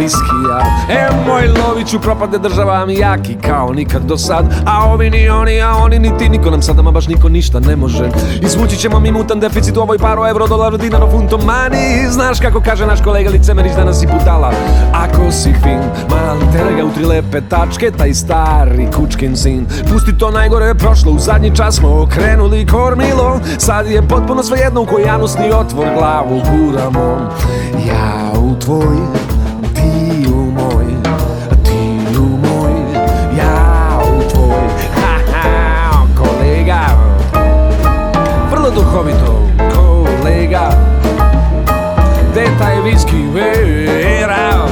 viskija E moj Loviću propade država mi jaki kao nikad do sad. A ovi ni oni, a oni ni ti, niko nam sad ama baš niko ništa ne može. Izvući ćemo mi mutan deficit u ovoj paro euro, dolar, dinar, funto, mani. Znaš kako kaže naš kolega Licemerić danas si budala Ako si fin, mali terega u tri lepe tačke, taj stari kučkin sin. Pusti to najgore je prošlo, u zadnji čas smo okrenuli kormilo. Sad je potpuno svejedno u koji janusni otvor glavu guramo. Ja u tvoj, bilo duhovito kolega. Gde taj viski vera?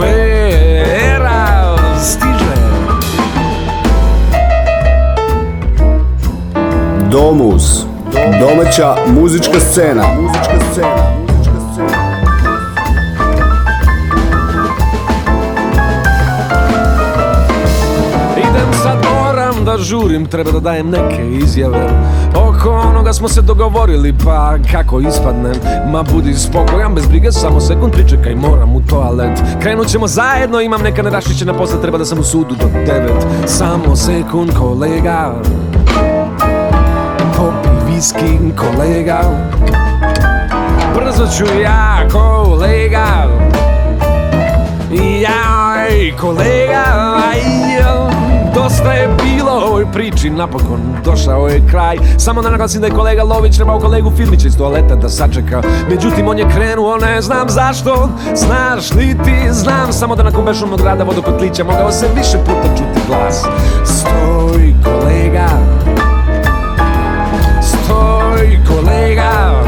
Vera stiže. Domus Domaća muzička scena. Muzička scena. Žurim, treba da dajem neke izjave. Oko onoga smo se dogovorili, pa kako ispadnem? Ma budi spokojan, bez brige, samo sekund pričekaj, moram u toalet. Krenut ćemo zajedno, imam neka neraščićena posla, treba da sam u sudu do devet. Samo sekund, kolega. Popi viski, kolega. Brzo ću ja, kolega. Jaj, kolega, aj, dosta je bilo. Ovoj priči, napokon došao je kraj. Samo da naglasim da je kolega Lović trebao kolegu Filmića iz toaleta da sačeka. Međutim on je krenuo, ne znam zašto. Znaš li ti, znam. Samo da nakon bešumnog grada vodopetlića Mogao se više puta čuti glas. Stoj kolega. Stoj kolega.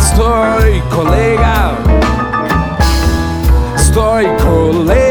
Stoj kolega. Stoj kolega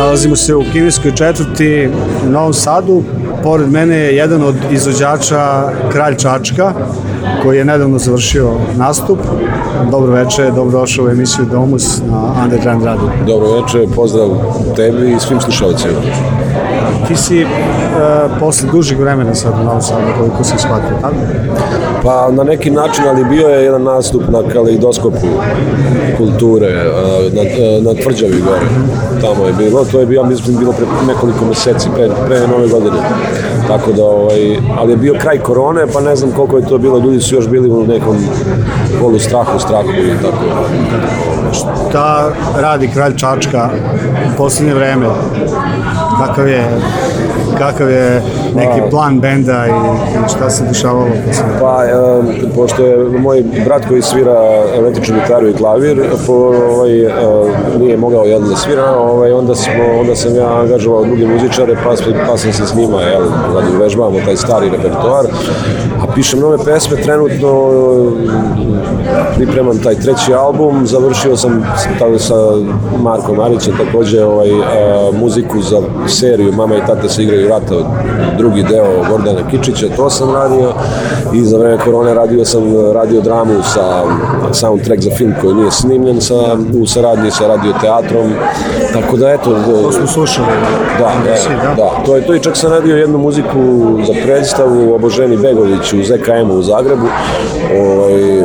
Nalazimo se u kineskoj četvrti u Novom Sadu. Pored mene je jedan od izvođača Kralj Čačka, koji je nedavno završio nastup. Dobro večer, dobrodošao u emisiju Domus na Underground Radio. Dobro večer, pozdrav tebi i svim slušalcima. Ti si e, posle dužeg vremena sad u Novom Sadu, koliko sam shvatio, tako? Pa na neki način, ali bio je jedan nastup na kaleidoskopu kulture, na, na tvrđavi gore. Tamo je bilo, to je bio, mislim, bilo pre nekoliko meseci, pre, pre nove godine. Tako da, ovaj, ali je bio kraj korone, pa ne znam koliko je to bilo, ljudi su još bili u nekom polu strahu, strahu i tako. Šta radi Kralj Čačka u poslednje vreme? Kakav je, kakav je neki plan benda i, šta se dešavalo posle? Pa, e, pošto je moj brat koji svira električnu gitaru i klavir, po, ovaj, nije mogao jel, da svira, ovaj, onda, smo, onda sam ja angažovao druge muzičare, pa, pa sam se s njima, jel, da vežbavamo taj stari repertoar. A pišem nove pesme, trenutno pripremam taj treći album, završio sam tada sa Markom Marićem takođe ovaj, e, muziku za seriju Mama i tata se igraju rata, drugi deo Gordana Kičića, to sam radio i za vreme korone radio sam radio dramu sa soundtrack za film koji nije snimljen sa, u saradnji sa radio teatrom, tako da eto... To smo slušali. Da, Emisiji, da, da, to je to i čak sam radio jednu muziku za predstavu Oboženi Begović u ZKM-u u Zagrebu, ovaj, e,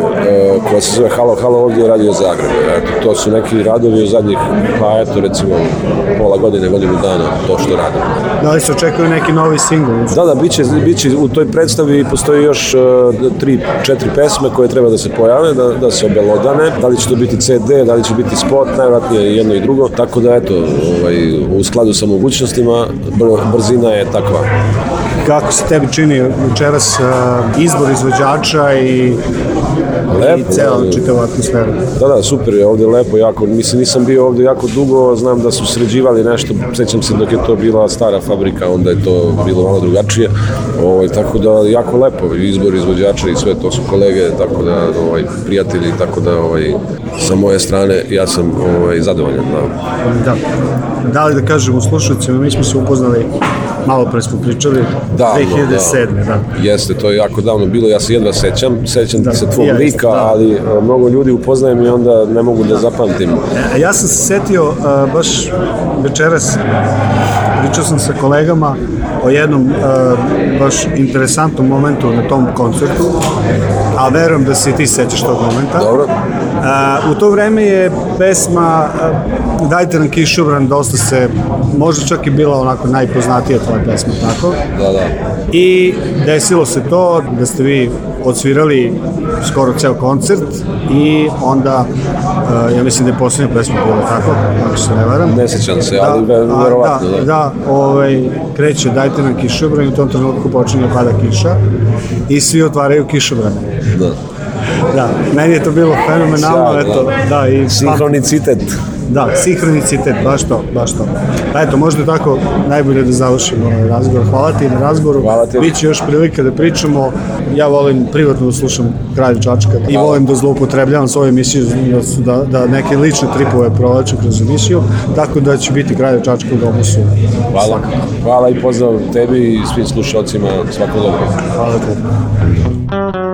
koja se zove Halo, Halo, ovdje je radio Zagreb. Eto, to su neki radovi u zadnjih, pa eto recimo pola godine, godinu dana, to što radim. Da li se očekuje neki novi singl? Da, da, biće, biće u toj predstavi postoji još uh, tri, četiri pesme koje treba da se pojave, da, da se obelodane. Da li će to biti CD, da li će biti spot, najvratnije jedno i drugo. Tako da, eto, ovaj, u skladu sa mogućnostima, br- brzina je takva. Kako se tebi čini večeras uh, izbor izvođača i, Lepo, i cela da. čitava atmosfera? Da, da, super je ovde lepo, jako, mislim nisam bio ovde jako dugo, znam da su sređivali nešto, sećam se dok je to bila stara fabrika, onda je to bilo malo drugačije, ovaj, tako da jako lepo, izbor izvođača i sve to su kolege, tako da, ovaj, prijatelji, tako da, ovaj, sa moje strane ja sam ovaj, zadovoljan, da. Da. Da li da kažemo slušalcima, mi smo se upoznali, malo pre smo pričali, Davno, 2007. Da. Jeste, to je jako davno bilo, ja se jedva sećam, sećam Da, se tvog ja isto, lika, da. ali e, mnogo ljudi upoznajem i onda ne mogu da zapamtim. E, Ja sam se setio uh, baš večeras, pričao sam sa kolegama o jednom e, baš interesantnom momentu na tom koncertu, a verujem da se i ti sećaš tog momenta. Dobro. U to vreme je pesma Dajte nam kišobran dosta se, možda čak i bila onako najpoznatija tvoja pesma, tako? Da, da. I desilo se to da ste vi odsvirali skoro ceo koncert i onda, ja mislim da je posljednja pesma bila tako, ako se ne varam. Ne sećam se, ali ve- a, verovatno, da. da. Da, ovaj, kreće, dajte nam kišobran i u tom trenutku počinje da pada kiša i svi otvaraju kišobrane. Da. Da, meni je to bilo fenomenalno, eto, da. da, i Sinhronicitet. Da, sinhronicitet, baš to, baš to. Pa eto, možda tako najbolje da završimo ovaj razgovor. Hvala ti na razgovoru. Hvala ti. Biće još prilike da pričamo. Ja volim privatno da slušam Kralju Čačka i volim da zloupotrebljavam svoju emisiju da, da neke lične tripove provlačim kroz emisiju, tako da će biti Kralju Čačka u domu su. Hvala. Hvala i pozdrav tebi i svim slušalcima. Svako dobro. Hvala tebi.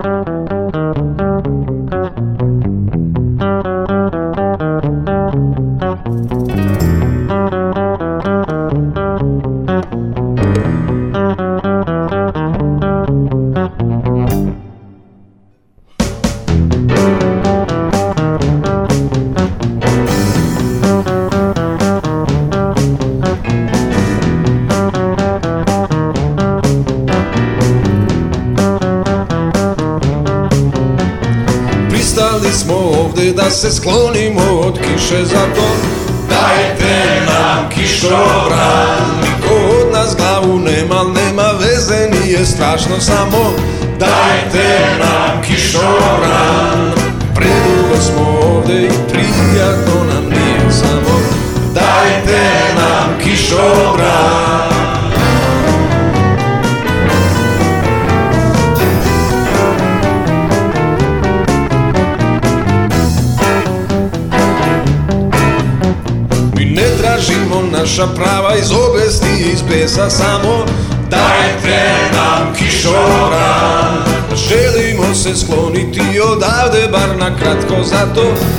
Na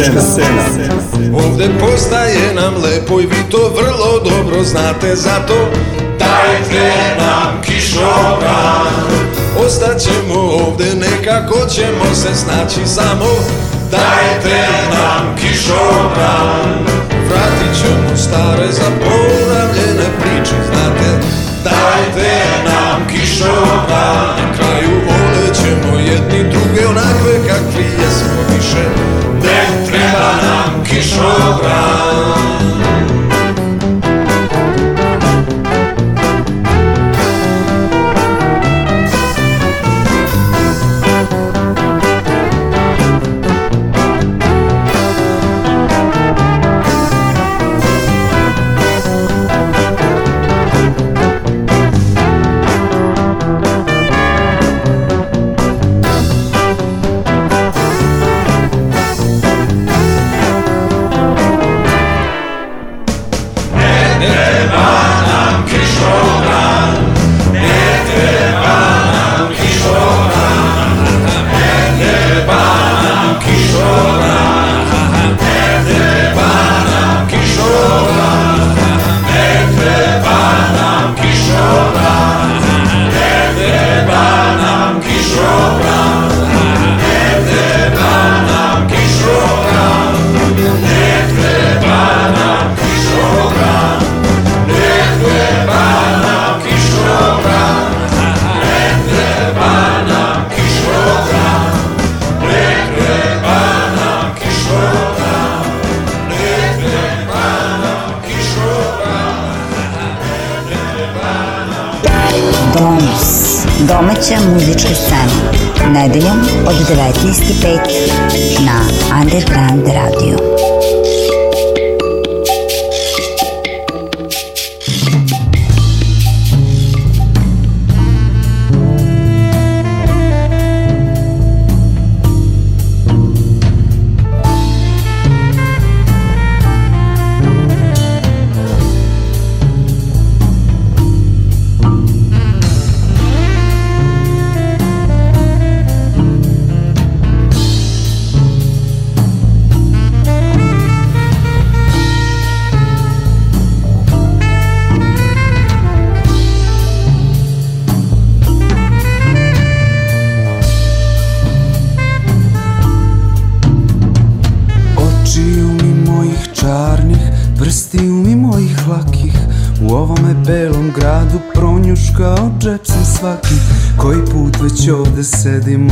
muzička scena. Ovde postaje nam lepo i vi to vrlo dobro znate Zato dajte nam kišobran. Ostaćemo ovde nekako ćemo se snaći samo Dajte nam kišobran. Vratit ćemo stare zaboravljene priče znate Dajte nam kišobran. Na kraju volet ćemo jedni druge onakve kakvi jesmo više nam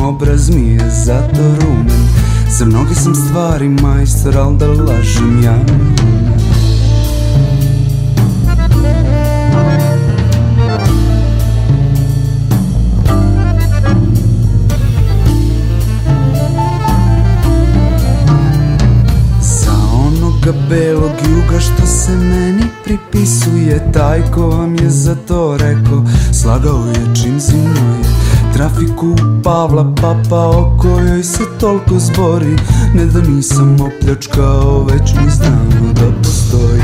Obraz mi je zato rumen. Za mnoge sam stvari majstor Al da lažem ja. Belog juga što se meni pripisuje Taj ko vam je za to rekao Slagao je čim zimuje Trafiku Pavla Papa o kojoj se toliko zbori Ne da nisam opljačkao već mi znamo da postoji.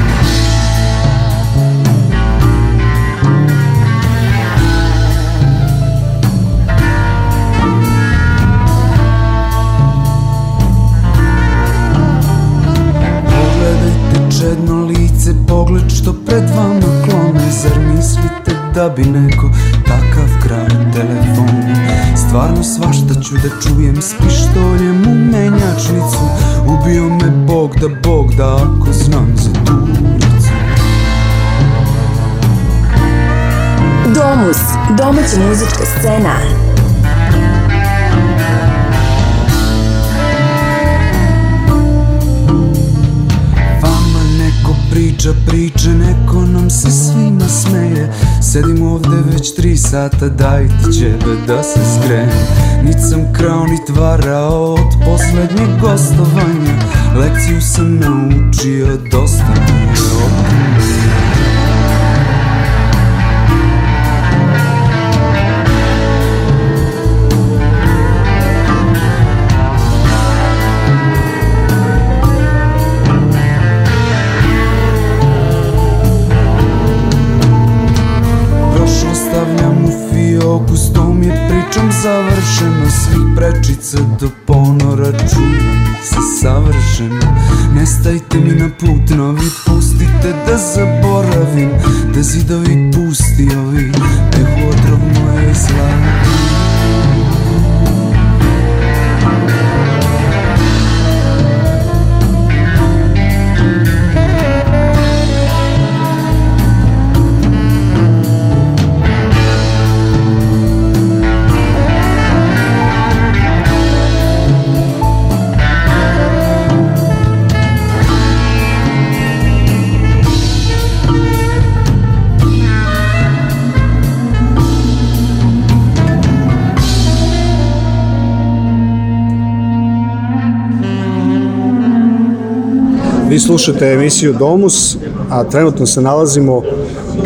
Pogled što pred vama da bi neko takav kraj telefonu Stvarno svašta ću da čujem s pištoljem u menjačnicu. Ubio me Bog da Bog da ako znam za tu ulicu. Domus, domaća muzička scena. Priča priče, neko nam se svima smeje. Sedim ovde već tri sata, dajte ćebe da se skrenem. Nit sam krao, nit varao od poslednjeg gostovanja. Lekciju sam naučio, dosta. mi je optimizma slušate emisiju Domus, a trenutno se nalazimo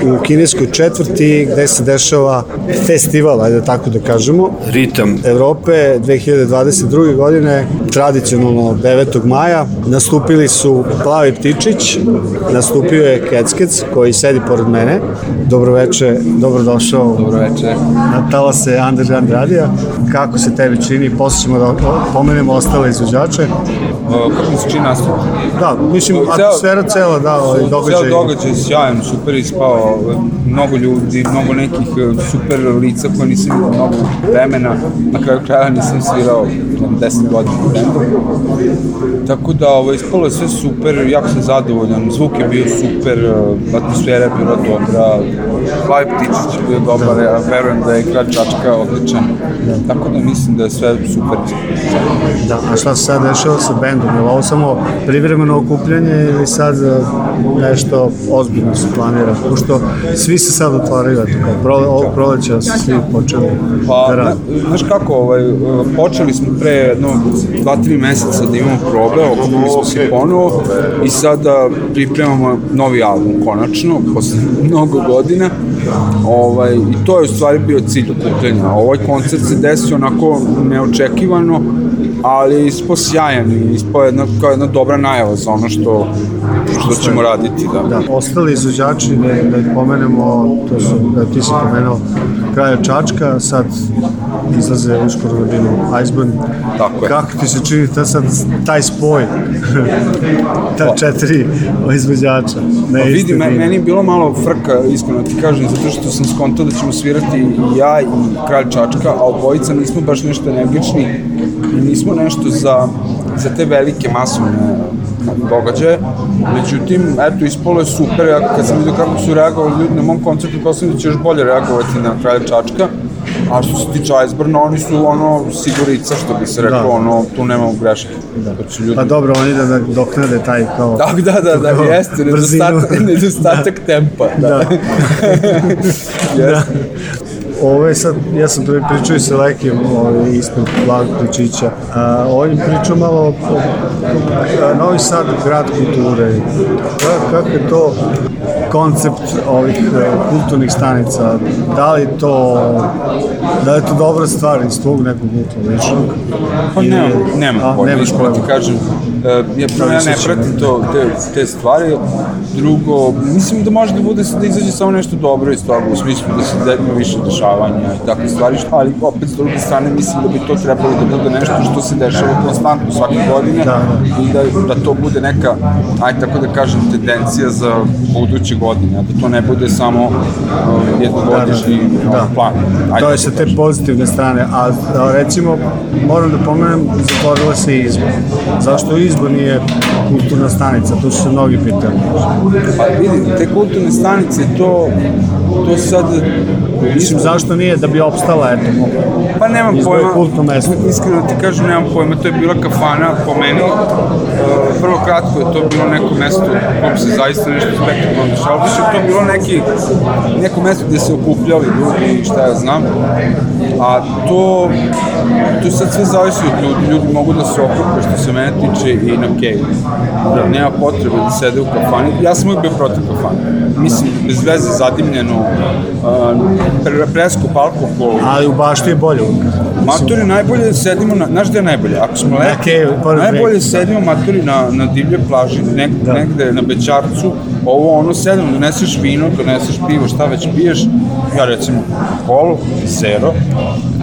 u kineskoj četvrti gde se dešava festival, ajde tako da kažemo. Ritam. Evrope 2022. godine, tradicionalno 9. maja, nastupili su Plavi Ptičić, nastupio je Keckec koji sedi pored mene. Dobroveče, dobrodošao. Dobroveče. Na talase Underground radija. Kako se tebi čini? Posle ćemo da pomenemo ostale izvođače. Kako mi se čini nastup? Da, mislim, atmosfera cela, da, ovaj događaj. Ceo događaj sjajan, super ispao, mnogo ljudi, mnogo nekih e, super lica koje nisam imao mnogo vremena, na kraju kraja nisam svirao jedno 10 godina bendu. Tako da ovo, ispalo je sve super, jako sam zadovoljan, zvuk je bio super, e, atmosfera je bila dobra, Plavi Ptičić je bio dobar, ja verujem da je Kralj Čačka odličan, tako da mislim da je sve super. Da, a šta se sad dešava sa bendom? Je li ovo samo privremeno okupljanje ili sad e, nešto ozbiljno se planira? Pošto svi se sad otvaraju, eto, kao prole, ovog proleća su svi počeli Pa, da rade. na- znaš kako, ovaj, e, počeli smo pre jedno dva, tri meseca da imamo probe, okupili smo se ponovo i sada pripremamo novi album konačno, posle mnogo godina. Ovaj, I to je u stvari bio cilj okupljanja. Ovaj koncert se desio onako neočekivano, ali je ispao sjajan i ispao jedna, kao jedna dobra najava za ono što, što ćemo raditi. Da. Da, ostali izvođači, da, da pomenemo, to su, da ti si pomenuo Kraja Čačka, sad izlaze uskoro na binu Iceburn. Tako je. Kako ti se čini ta sad, taj spoj, ta četiri izvođača? Pa vidi, me, meni je bilo malo frka, iskreno ti kažem, zato što sam skontao da ćemo svirati i ja i Kralj Čačka, a obojica nismo baš nešto energični i nismo nešto za, za te velike masovne događaje, Međutim, eto, ispolo je super, ja kad sam vidio kako su reagovali ljudi na mom koncertu, kao sam da će još bolje reagovati na kralja Čačka. A što se tiče Iceburna, oni su ono sigurica, što bi se rekao, Da. ono, tu nema greške. Da. Znači, ljudi... Pa dobro, oni da nadoknade taj kao... Da, da, da, da, kao jeste, nedostatak, nedostatak tempa. Da. Da. Jeste. Ove sad, ja sam pri- pričao i sa Lekim ovaj, ispred Blaga Kličića. A, on je pričao malo o, o, a, Novi Sad, grad kulture. Ka, kako je to koncept ovih e, kulturnih stanica? Da li to, da li je to dobra stvar iz tvog nekog ugla ličnog? Pa Ili- nemam, nemam A, pojma, iskreno ti kažem. E, ja, prvo, ja ne pratim ne? to, te, te stvari. Drugo, mislim da može da bude da izađe samo nešto dobro iz toga, u smislu da se da ima više dešavanja i takve stvari, ali opet s druge strane mislim da bi to trebalo da bude nešto što se dešava konstantno svake godine Da, i da, da to bude neka, aj tako da kažem, tendencija za buduće godine, a da to ne bude samo uh, jednogodišnji Da, da. plan. Ajde, To je sa te pozitivne strane, a, a recimo, moram da pomenem, zatvorila se izbor. Zašto izbor nije kulturna stanica? To su se mnogi pitali. Pa vidi, te kulturne stanice, to, to sad... Mislim, zašto nije da bi opstala, eto, Pa nemam pojma, kultno mesto. iskreno ti kažem, nemam pojma, to je bila kafana po meni, uh, vrlo kratko je to bilo neko mesto u kojem se zaista nešto spektakularno dešavalo, više je to bilo neki, neko mesto gde se okupljali ljudi i šta ja znam, a to, to sad sve zavisi od ljudi, ljudi mogu da se okupe što se mene tiče i na keju. Da. Nema potrebe da sede u kafani, ja sam uvijek bio protiv kafane. Mislim, bez veze zadimljeno, uh, pre, preskup alkohol, Ali u bašti je bolje. Matori najbolje da sedimo na, znaš gde je najbolje? Ako smo leti, keju, pored najbolje reke. sedimo matori na, na divlje plaži, nek, Da. negde na Bećarcu, ovo ono sedimo, doneseš vino, doneseš pivo, šta već piješ, ja recimo kolu, zero,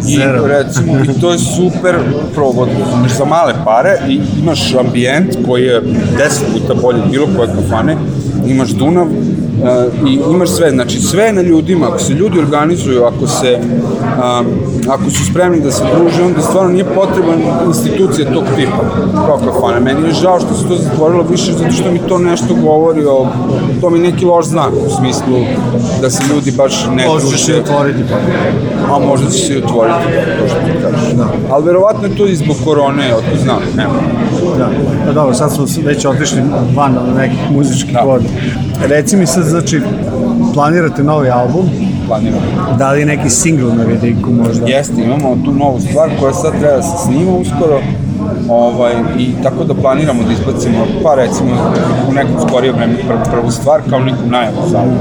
i Zero. recimo, i to je super provod, razumeš, za male pare i imaš ambijent koji je 10 puta bolji bilo koje kafane, imaš Dunav, e, i imaš sve, znači sve na ljudima, ako se ljudi organizuju, ako se a, ako su spremni da se druže, onda stvarno nije potreban institucija tog tipa, kao kafana. Meni je žao što se to zatvorilo više, zato što mi to nešto govori o, to mi neki loš znak, u smislu da se ljudi baš ne Možda će se druže. otvoriti pa. A možda će se i otvoriti, to što ti kažeš. Da. Ali verovatno je to i zbog korone, otko znam, nema. Da. Pa dobro, sad smo već otišli van od nekih muzičkih Da. voda. Reci mi sad, znači, planirate novi album? Planiramo. Da li je neki singl na vidiku možda? Jeste, imamo tu novu stvar koja sad treba da se snima uskoro, ovaj, i tako da planiramo da izbacimo, pa recimo u nekom skorijem vremenu pr prvu stvar, kao neku najavu za album.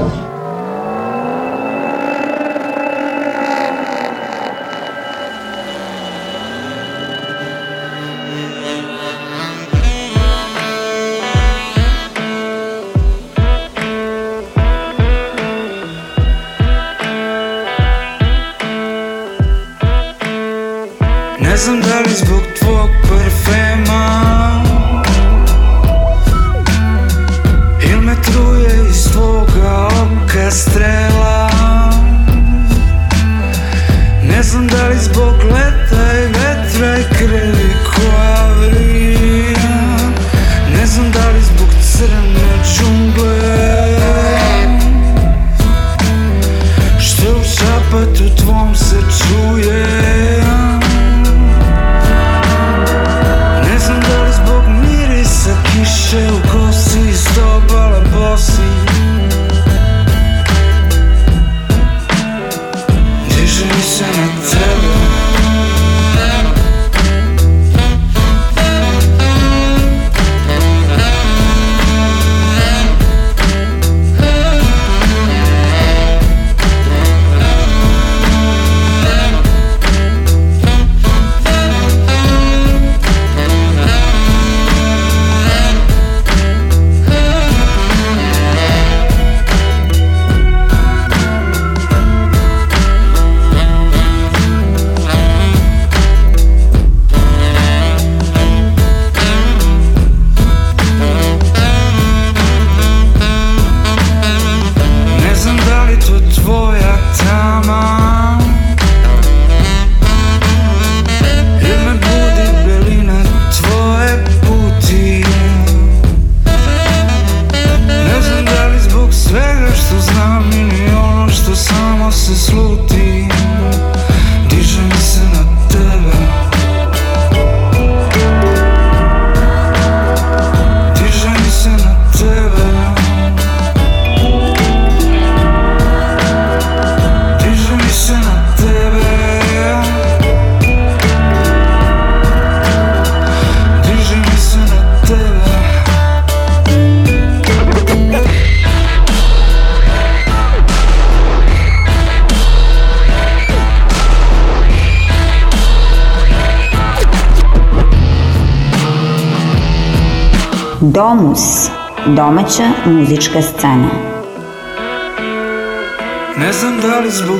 domaća muzička scena. Ne znam da li zbog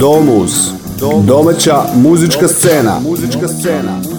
Domus. Domaća muzička scena. Muzička scena.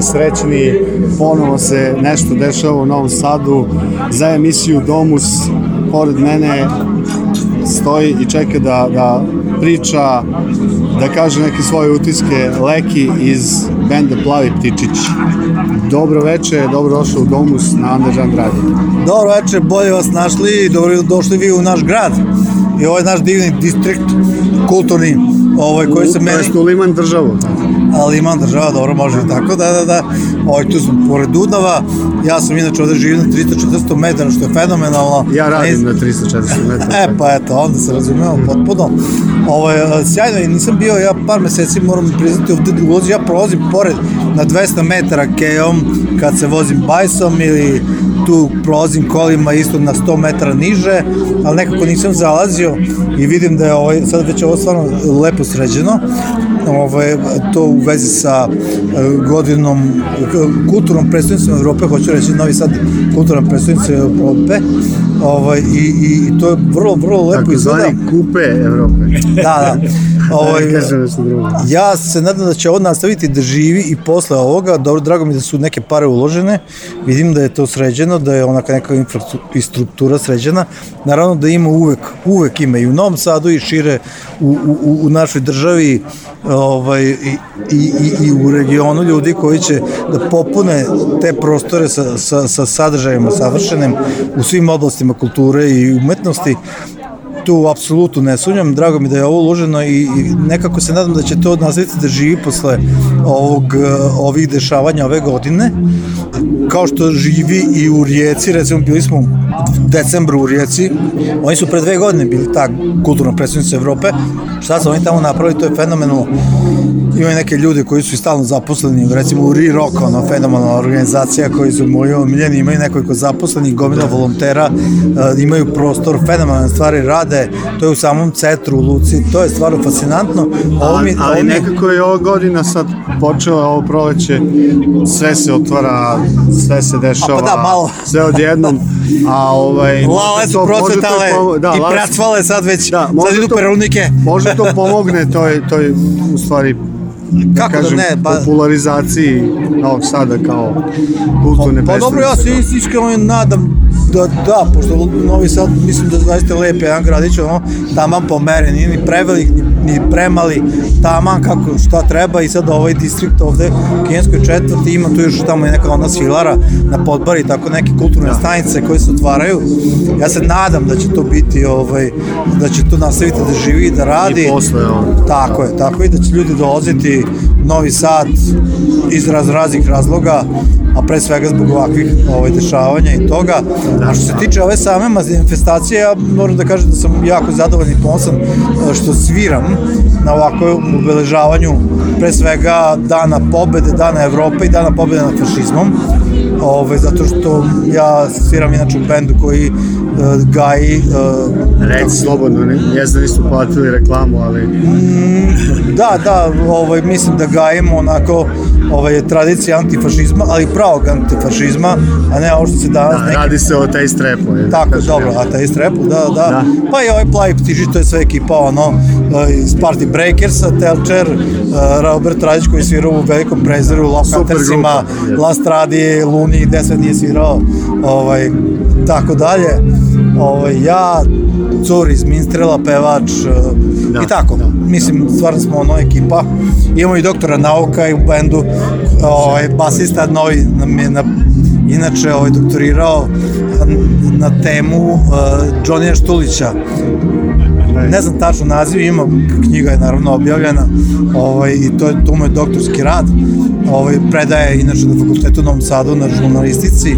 i srećni. Ponovo se nešto dešava u Novom Sadu. Za emisiju Domus, pored mene, stoji i čeka da, da priča, da kaže neke svoje utiske Leki iz benda Plavi Ptičić. Dobro veče, dobro došao u Domus na Andežan Gradu. Dobro veče, bolje vas našli i dobro došli vi u naš grad i ovaj naš divni distrikt kulturni ovaj, koji se meni... To je Liman državu. Ali imam država, dobro, može i tako, da, da, da. Ovaj, tu sam pored Dunava, ja sam inače ovde živim na 300-400 metara, što je fenomenalno. Ja radim na 300-400 metara. E, pa eto, onda se razumemo potpuno. Ovaj, sjajno, i nisam bio, ja par meseci moram priznati ovde da ulazim, ja prolazim pored na 200 metara kejom kad se vozim bajsom ili tu prolazim kolima isto na 100 metara niže, ali nekako nisam zalazio i vidim da je ovaj, sad već ovo stvarno lepo sređeno, ovaj, to u vezi sa eh, godinom kulturnom predstavnicom Evrope, hoću reći Novi Sad kulturna predstavnica Evrope, ovaj, i, i, i to je vrlo, vrlo lepo Tako izgleda. zvani kupe Evrope. Da, da. Ovaj, kažem nešto drugo. ja se nadam da će ovo nastaviti da živi i posle ovoga. Dobro, drago mi da su neke pare uložene. Vidim da je to sređeno, da je onaka neka infrastruktura sređena. Naravno da ima uvek, uvek ima i u Novom Sadu i šire u, u, u našoj državi ovaj, i, i, i, i u regionu ljudi koji će da popune te prostore sa, sa, sa sadržajima savršenim u svim oblastima kulture i umetnosti tu apsolutno ne sumnjam, drago mi da je ovo uloženo i, i nekako se nadam da će to nastaviti da živi posle ovog, eh, ovih dešavanja ove godine. Kao što živi i u Rijeci, recimo bili smo u decembru u Rijeci, oni su pre dve godine bili ta kulturna predstavnica Evrope, šta su oni tamo napravili, to je fenomenalno. Imaju neke ljude koji su stalno zaposleni, recimo u Re-Rock, ono, fenomenalna organizacija koji su moji omiljeni, imaju nekoliko zaposlenih, gomila volontera, eh, imaju prostor, fenomenalne stvari rade, to je u samom centru u Luci, to je stvarno fascinantno. Ovo mi, Ali, nekako je ova godina sad počela, ovo proleće, sve se otvara, sve se dešava. A pa da, malo. Sve odjednom. A ovaj... Lale su procvetale da, i pracvale sad već, Da, sad idu perunike. Možda to pomogne toj, toj u stvari da Kako da kažem, ne, pa- popularizaciji Novog Sada kao kulturne Pa dobro, ja se is- iskreno nadam da, da, pošto Novi Sad mislim da zaista lep jedan gradić, ono, taman pomeren, nije ni prevelik, ni, ni premali, taman kako šta treba i sad ovaj distrikt ovde, u Kijenskoj četvrti, ima tu još tamo neka ona svilara na podbari, tako neke kulturne stanice koje se otvaraju. Ja se nadam da će to biti, ovaj, da će to nastaviti da živi i da radi. I posle ovo. Tako je, tako i da će ljudi dolaziti Novi Sad iz raz, raznih razloga, a pre svega zbog ovakvih ovaj, dešavanja i toga. A što se tiče ove same manifestacije, ja moram da kažem da sam jako zadovoljan i ponosan e, što sviram na ovakvom obeležavanju pre svega Dana pobede, Dana Evrope i Dana pobede nad fašizmom. Ove, zato što ja sviram inače u bendu koji e, gaji e, Reci slobodno, ne, jes da nisu platili reklamu, ali... Da, da, ovaj, mislim da gajimo onako ovaj, tradicije antifašizma, ali pravog antifašizma, a ne ovo što se danas Da, neki... radi se o tej strepu. je, da Tako, kažem, dobro, a taj strepu, da, da, Pa i ovaj plavi ptiži, to je sve ekipa, ono, eh, iz Party Breakersa, Telčer, Robert Radić koji je svirao u Velikom preziru, Love Huntersima. Last Radi, Luni, gde sve nije svirao, ovaj, tako dalje. Ovaj, ja, cur iz Minstrela, pevač, eh, i tako. Mislim, stvarno smo ono ekipa. Imamo i doktora nauka i u bendu, ovaj, basista novi nam je na, inače ovaj, doktorirao na temu uh, Johnnyja Štulića. Ne znam tačno naziv, ima knjiga je naravno objavljena ovaj, i to je, to mu je doktorski rad. Ovaj, predaje inače na fakultetu u Novom Sadu na žurnalistici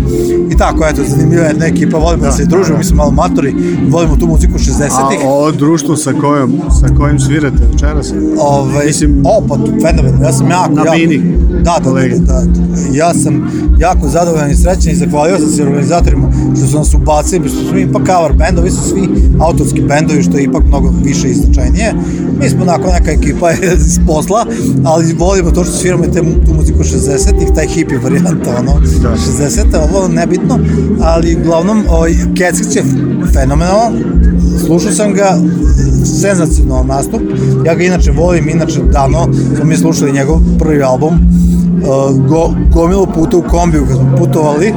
i tako, eto, zanimljiva je jedna ekipa, volimo da, se družimo, mi smo malo matori, volimo tu muziku 60-ih. A ovo društvo sa kojom, sa kojim svirate večeras? Ovaj, Mislim, o, pa fenomenalno, ja sam jako, Na jako, bini. da, da, da, da, da, ja sam jako zadovoljan i srećan i zahvalio sam se organizatorima što su nas ubacili, što smo ipak cover bendovi, su svi autorski bendovi, što je ipak mnogo više i značajnije. Mi smo onako neka ekipa iz posla, ali volimo to što sviramo te, tu muziku 60-ih, taj hippie varijanta, ono, 60-te, ovo nebitno, ali uglavnom, ovaj, Keckić je fenomenalan, slušao sam ga, senzacionalan nastup, ja ga inače volim, inače davno smo mi slušali njegov prvi album, go, gomilu puta u kombiju kad smo putovali,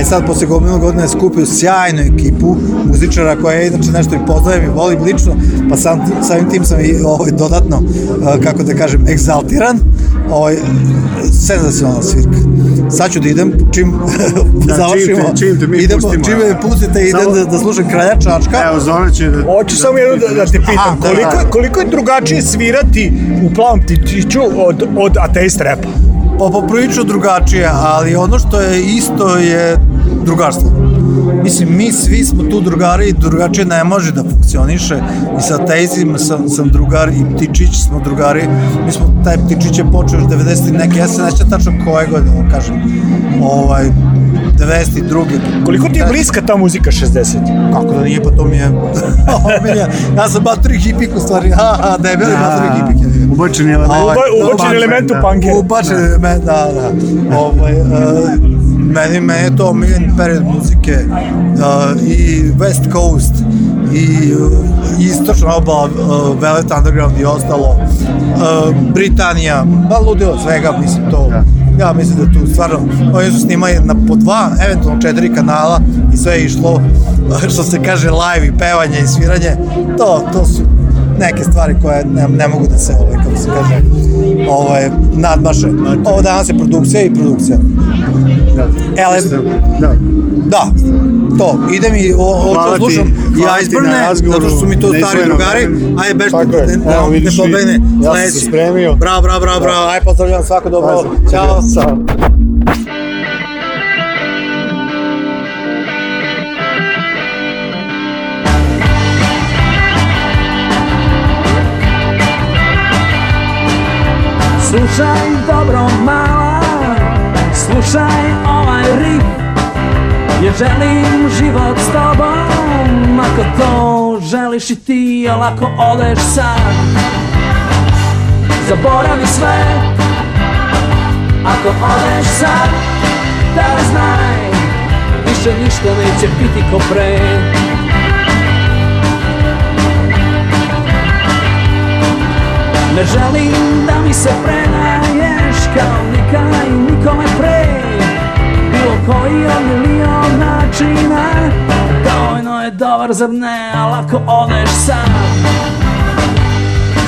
e sad posle gomilu godina je skupio sjajnu ekipu muzičara koja je inače nešto i poznajem i volim lično, pa sam, samim tim sam i ovaj, dodatno, uh, kako da kažem, egzaltiran, ovaj, senzacionalna svirka. Sad ću da idem, čim Da, završimo, čim te- čim te mi idemo, pustimo, čim me pustite, idem Samo- da, da slušam kralja Čačka. Evo, Zona će da... Hoću samo jedno da, da te pitam, Aha, da, koliko, da. koliko je drugačije svirati u plavom ptičiću od, od ateist repa? Poprilično drugačije, ali ono što je isto je drugarstvo. Mislim, mi svi smo tu drugari i drugačije ne može da funkcioniše. I sa Tejzim sam, sam drugar i Ptičić smo drugari. Mi smo, taj Ptičić je počeo još 90. neke, ja se nećem tačno koje godine, kažem, ovaj, 92. Koliko ti je bliska ta muzika 60? Kako da nije, pa to mi je. Ja sam bateri hipik u stvari, ha, ha, debeli bateri hipik. je. Ubačeni element. Ovaj, ubačen element u da. punke. Ubačen element, da, da. Ovaj, uh, meni, meni je to omiljen period muzike uh, i West Coast i uh, istočna obala uh, Velvet Underground i ostalo uh, Britanija, ba ludilo svega mislim to ja mislim da tu stvarno oni su snimali na po dva, eventualno četiri kanala i sve je išlo što se kaže live i pevanje i sviranje. To, to su neke stvari koje ne, ne mogu da se, ovaj, kako se kaže, ovaj, nadmaše. Ovo danas je produkcija i produkcija. Da, E, ali, da. da, to, ide mi, o, o, slušam i Iceburne, zato što su mi to stari drugari, bež, Tako je, ne, ne, ne, pobegne, ja sam se spremio. Bravo, bravo, bravo, bravo, ajde pozdravljam svako dobro, Pazi, ćao. Slušaj dobro mala, slušaj ovaj riff Jer želim život s tobom. Ako to želiš i ti, ali ako odeš sad? Zaboravi sve Ako odeš sad, da znaj Više ništa neće biti ko pre Ne želim da mi se predaješ kao nikada i nikome pre Bilo koji od milion načina Dovoljno je dobar zar ne, ali ako odeš sam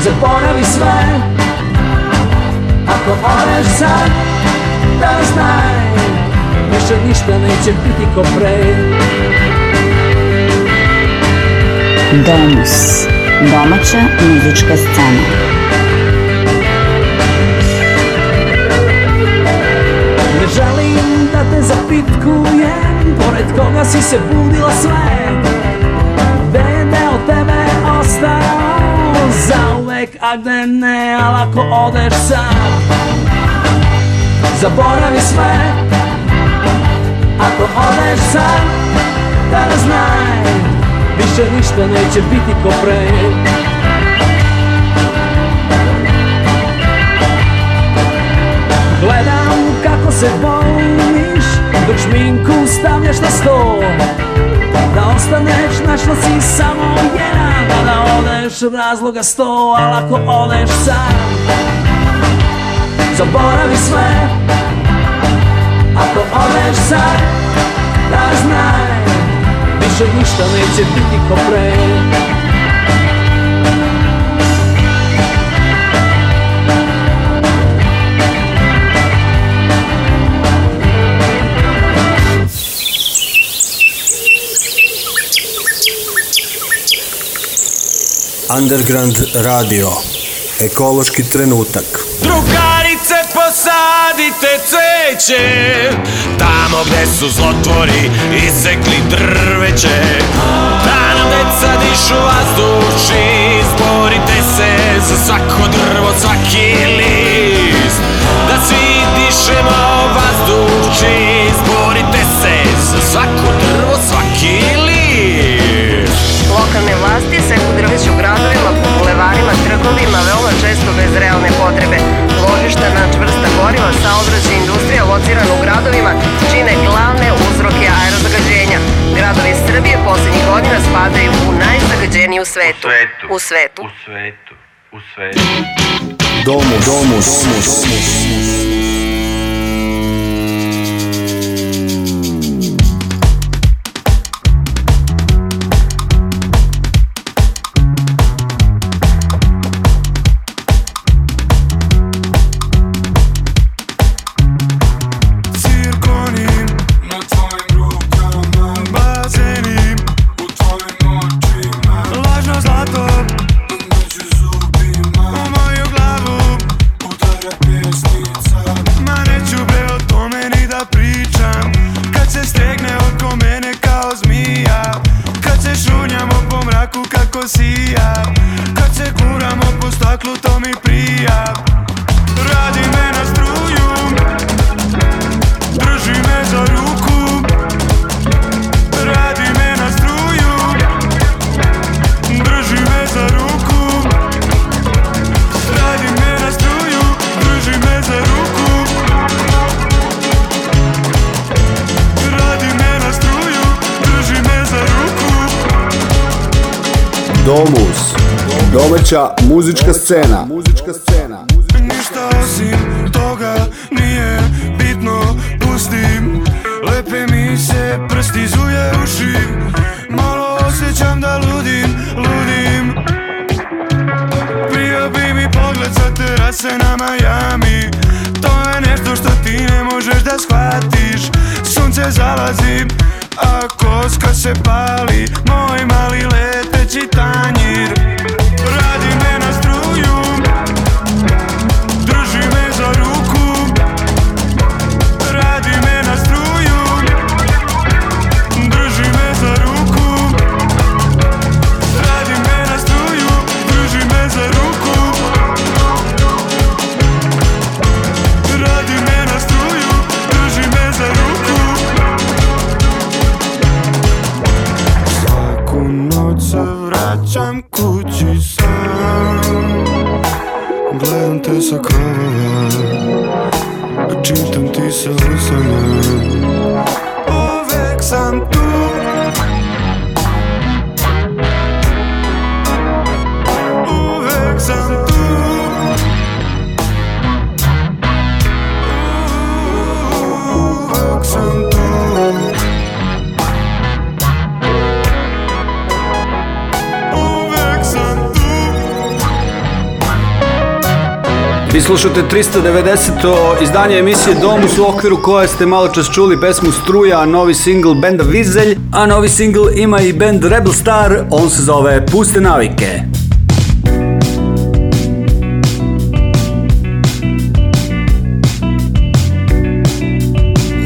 Zaboravi sve Ako odeš sad, da znaj Više ništa neće biti ko pre Domus. Domaća muzička scena. Te zapitkujem Pored koga si se budila sve. Gde deo tebe ostao Zauvek, a gde ne, ali ako odeš sad Zaboravi sve. Ako odeš sad Da znaj Više ništa neće biti ko pre. Gledam kako se boliš Dok šminku stavljaš na sto Da ostaneš našla si samo jedan A da odeš razloga sto Al ako odeš sam Zaboravi sve. Ako odeš sad Da znaj Više ništa neće biti ko pre Underground radio. Ekološki trenutak. Drugarice posadite cveće Tamo gde su zlotvori isekli drveće Da nam deca dišu vazduh Izborite se za svako drvo, svaki list Da svi dišemo vazduh Izborite se za svako drvo, svaki list Lokalne vlasti drveće u po trgovima, veoma često bez realne potrebe. Ložišta na čvrsta goriva, saobraćaj industrija locirana u gradovima čine glavne uzroke aerozagađenja. Gradovi Srbije poslednjih godina spadaju u najzagađeniji u svetu. U svetu. U svetu. U svetu. Domus. Domus. Domus. Domus. Muzička scena. Muzička scena. Ništa osim toga nije bitno Pustim, lepe mi se prsti zuje uši Malo osjećam da ludim, ludim. Bio bi mi pogled sa terase na Miami. To je nešto što ti ne možeš da shvatiš. Sunce zalazi, a koska se pali. Moj mali leteći slušate 390. izdanje emisije Domus u okviru koje ste malo čas čuli pesmu Struja, novi single benda Vizelj, a novi single ima i band Rebel Star, on se zove Puste navike.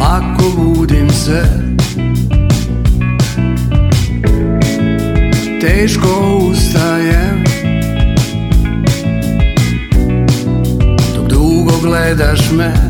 Lako budim se Teško dugo gledaš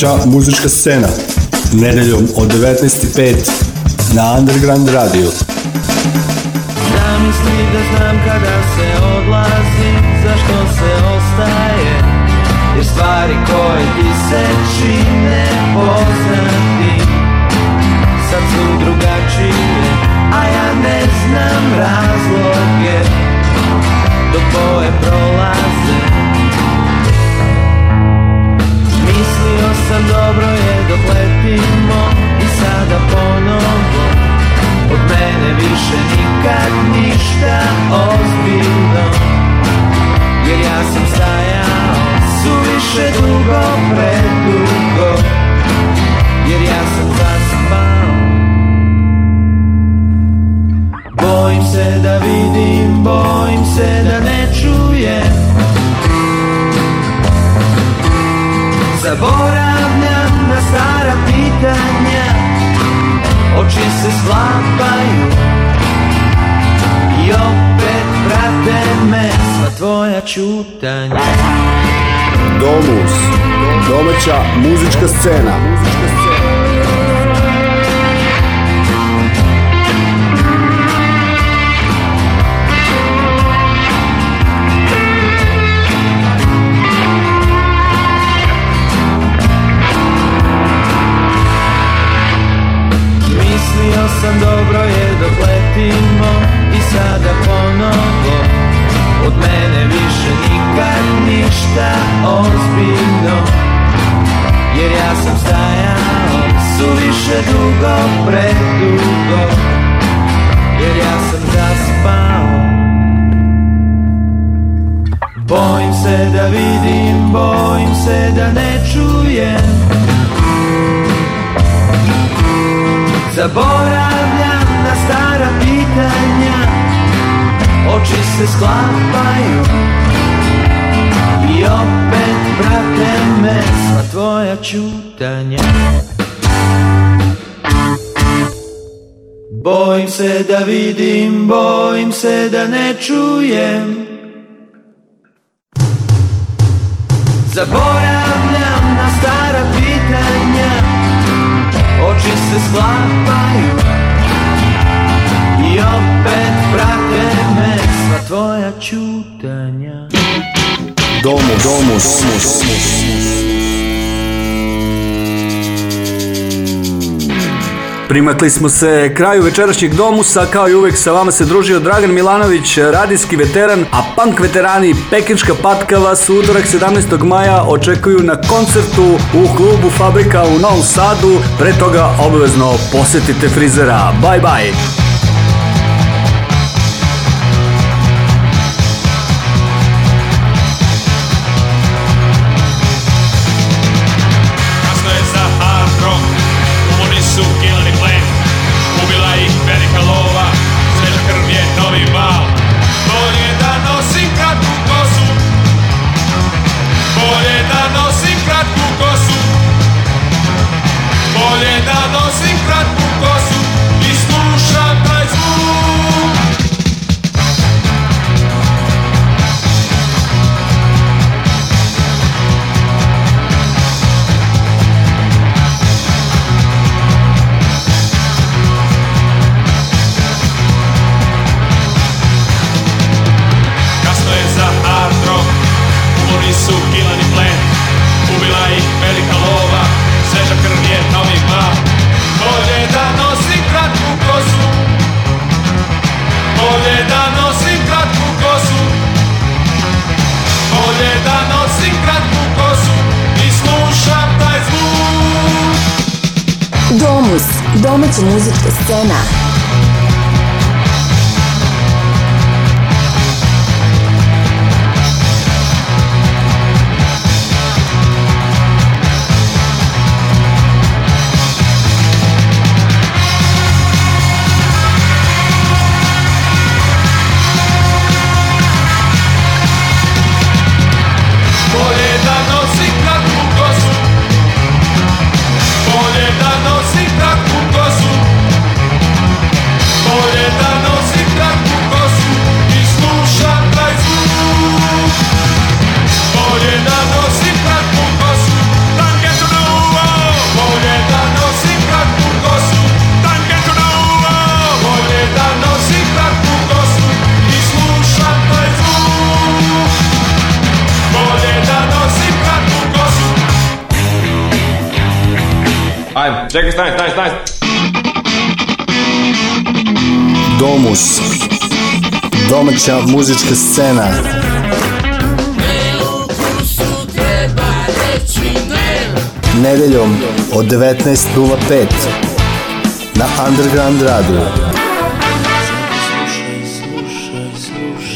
domaća muzička scena, nedeljom od 19.05 na Underground Radio. Zamisli da znam kada se odlazi Zašto se ostaje Jer stvari koje ti se čine poznati Sad su drugačije A ja ne znam razloge Dok boje prolaze Sam dobro je dok letimo I sada ponovo. Od mene više nikad ništa ozbiljno. Jer ja sam stajao suviše dugo, predugo. Jer ja sam zaspao. Bojim se da vidim, bojim se da ne Zaboravljam na stara pitanja Oči se sklapaju I opet prate me Sva tvoja čutanja Domus, domaća muzička scena. Mislio dugo, predugo Jer ja sam zaspao. Bojim se da vidim, bojim se da ne čujem. Zaboravljam na stara pitanja Oči se sklapaju I opet prate me Sva tvoja čutanja Bojim se da vidim, bojim se da ne čujem. Zaboravljam na stara pitanja. Oči se sklapaju I opet prate me Sva tvoja čutanja Domus, domus, domus. Primakli smo se kraju večerašnjeg domusa, kao i uvek sa vama se družio Dragan Milanović, radijski veteran, a punk veterani Pekinška patka vas u utorak 17. maja očekuju na koncertu u klubu Fabrika u Novom Sadu, pre toga obavezno posetite frizera. Bye bye! Domaća muzička scena. Stani, stani, stani. Domus. Domaća muzička scena. Nedeljom od 19.05 na Underground Radio.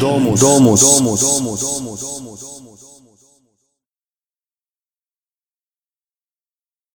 Domus. Domus. Domus.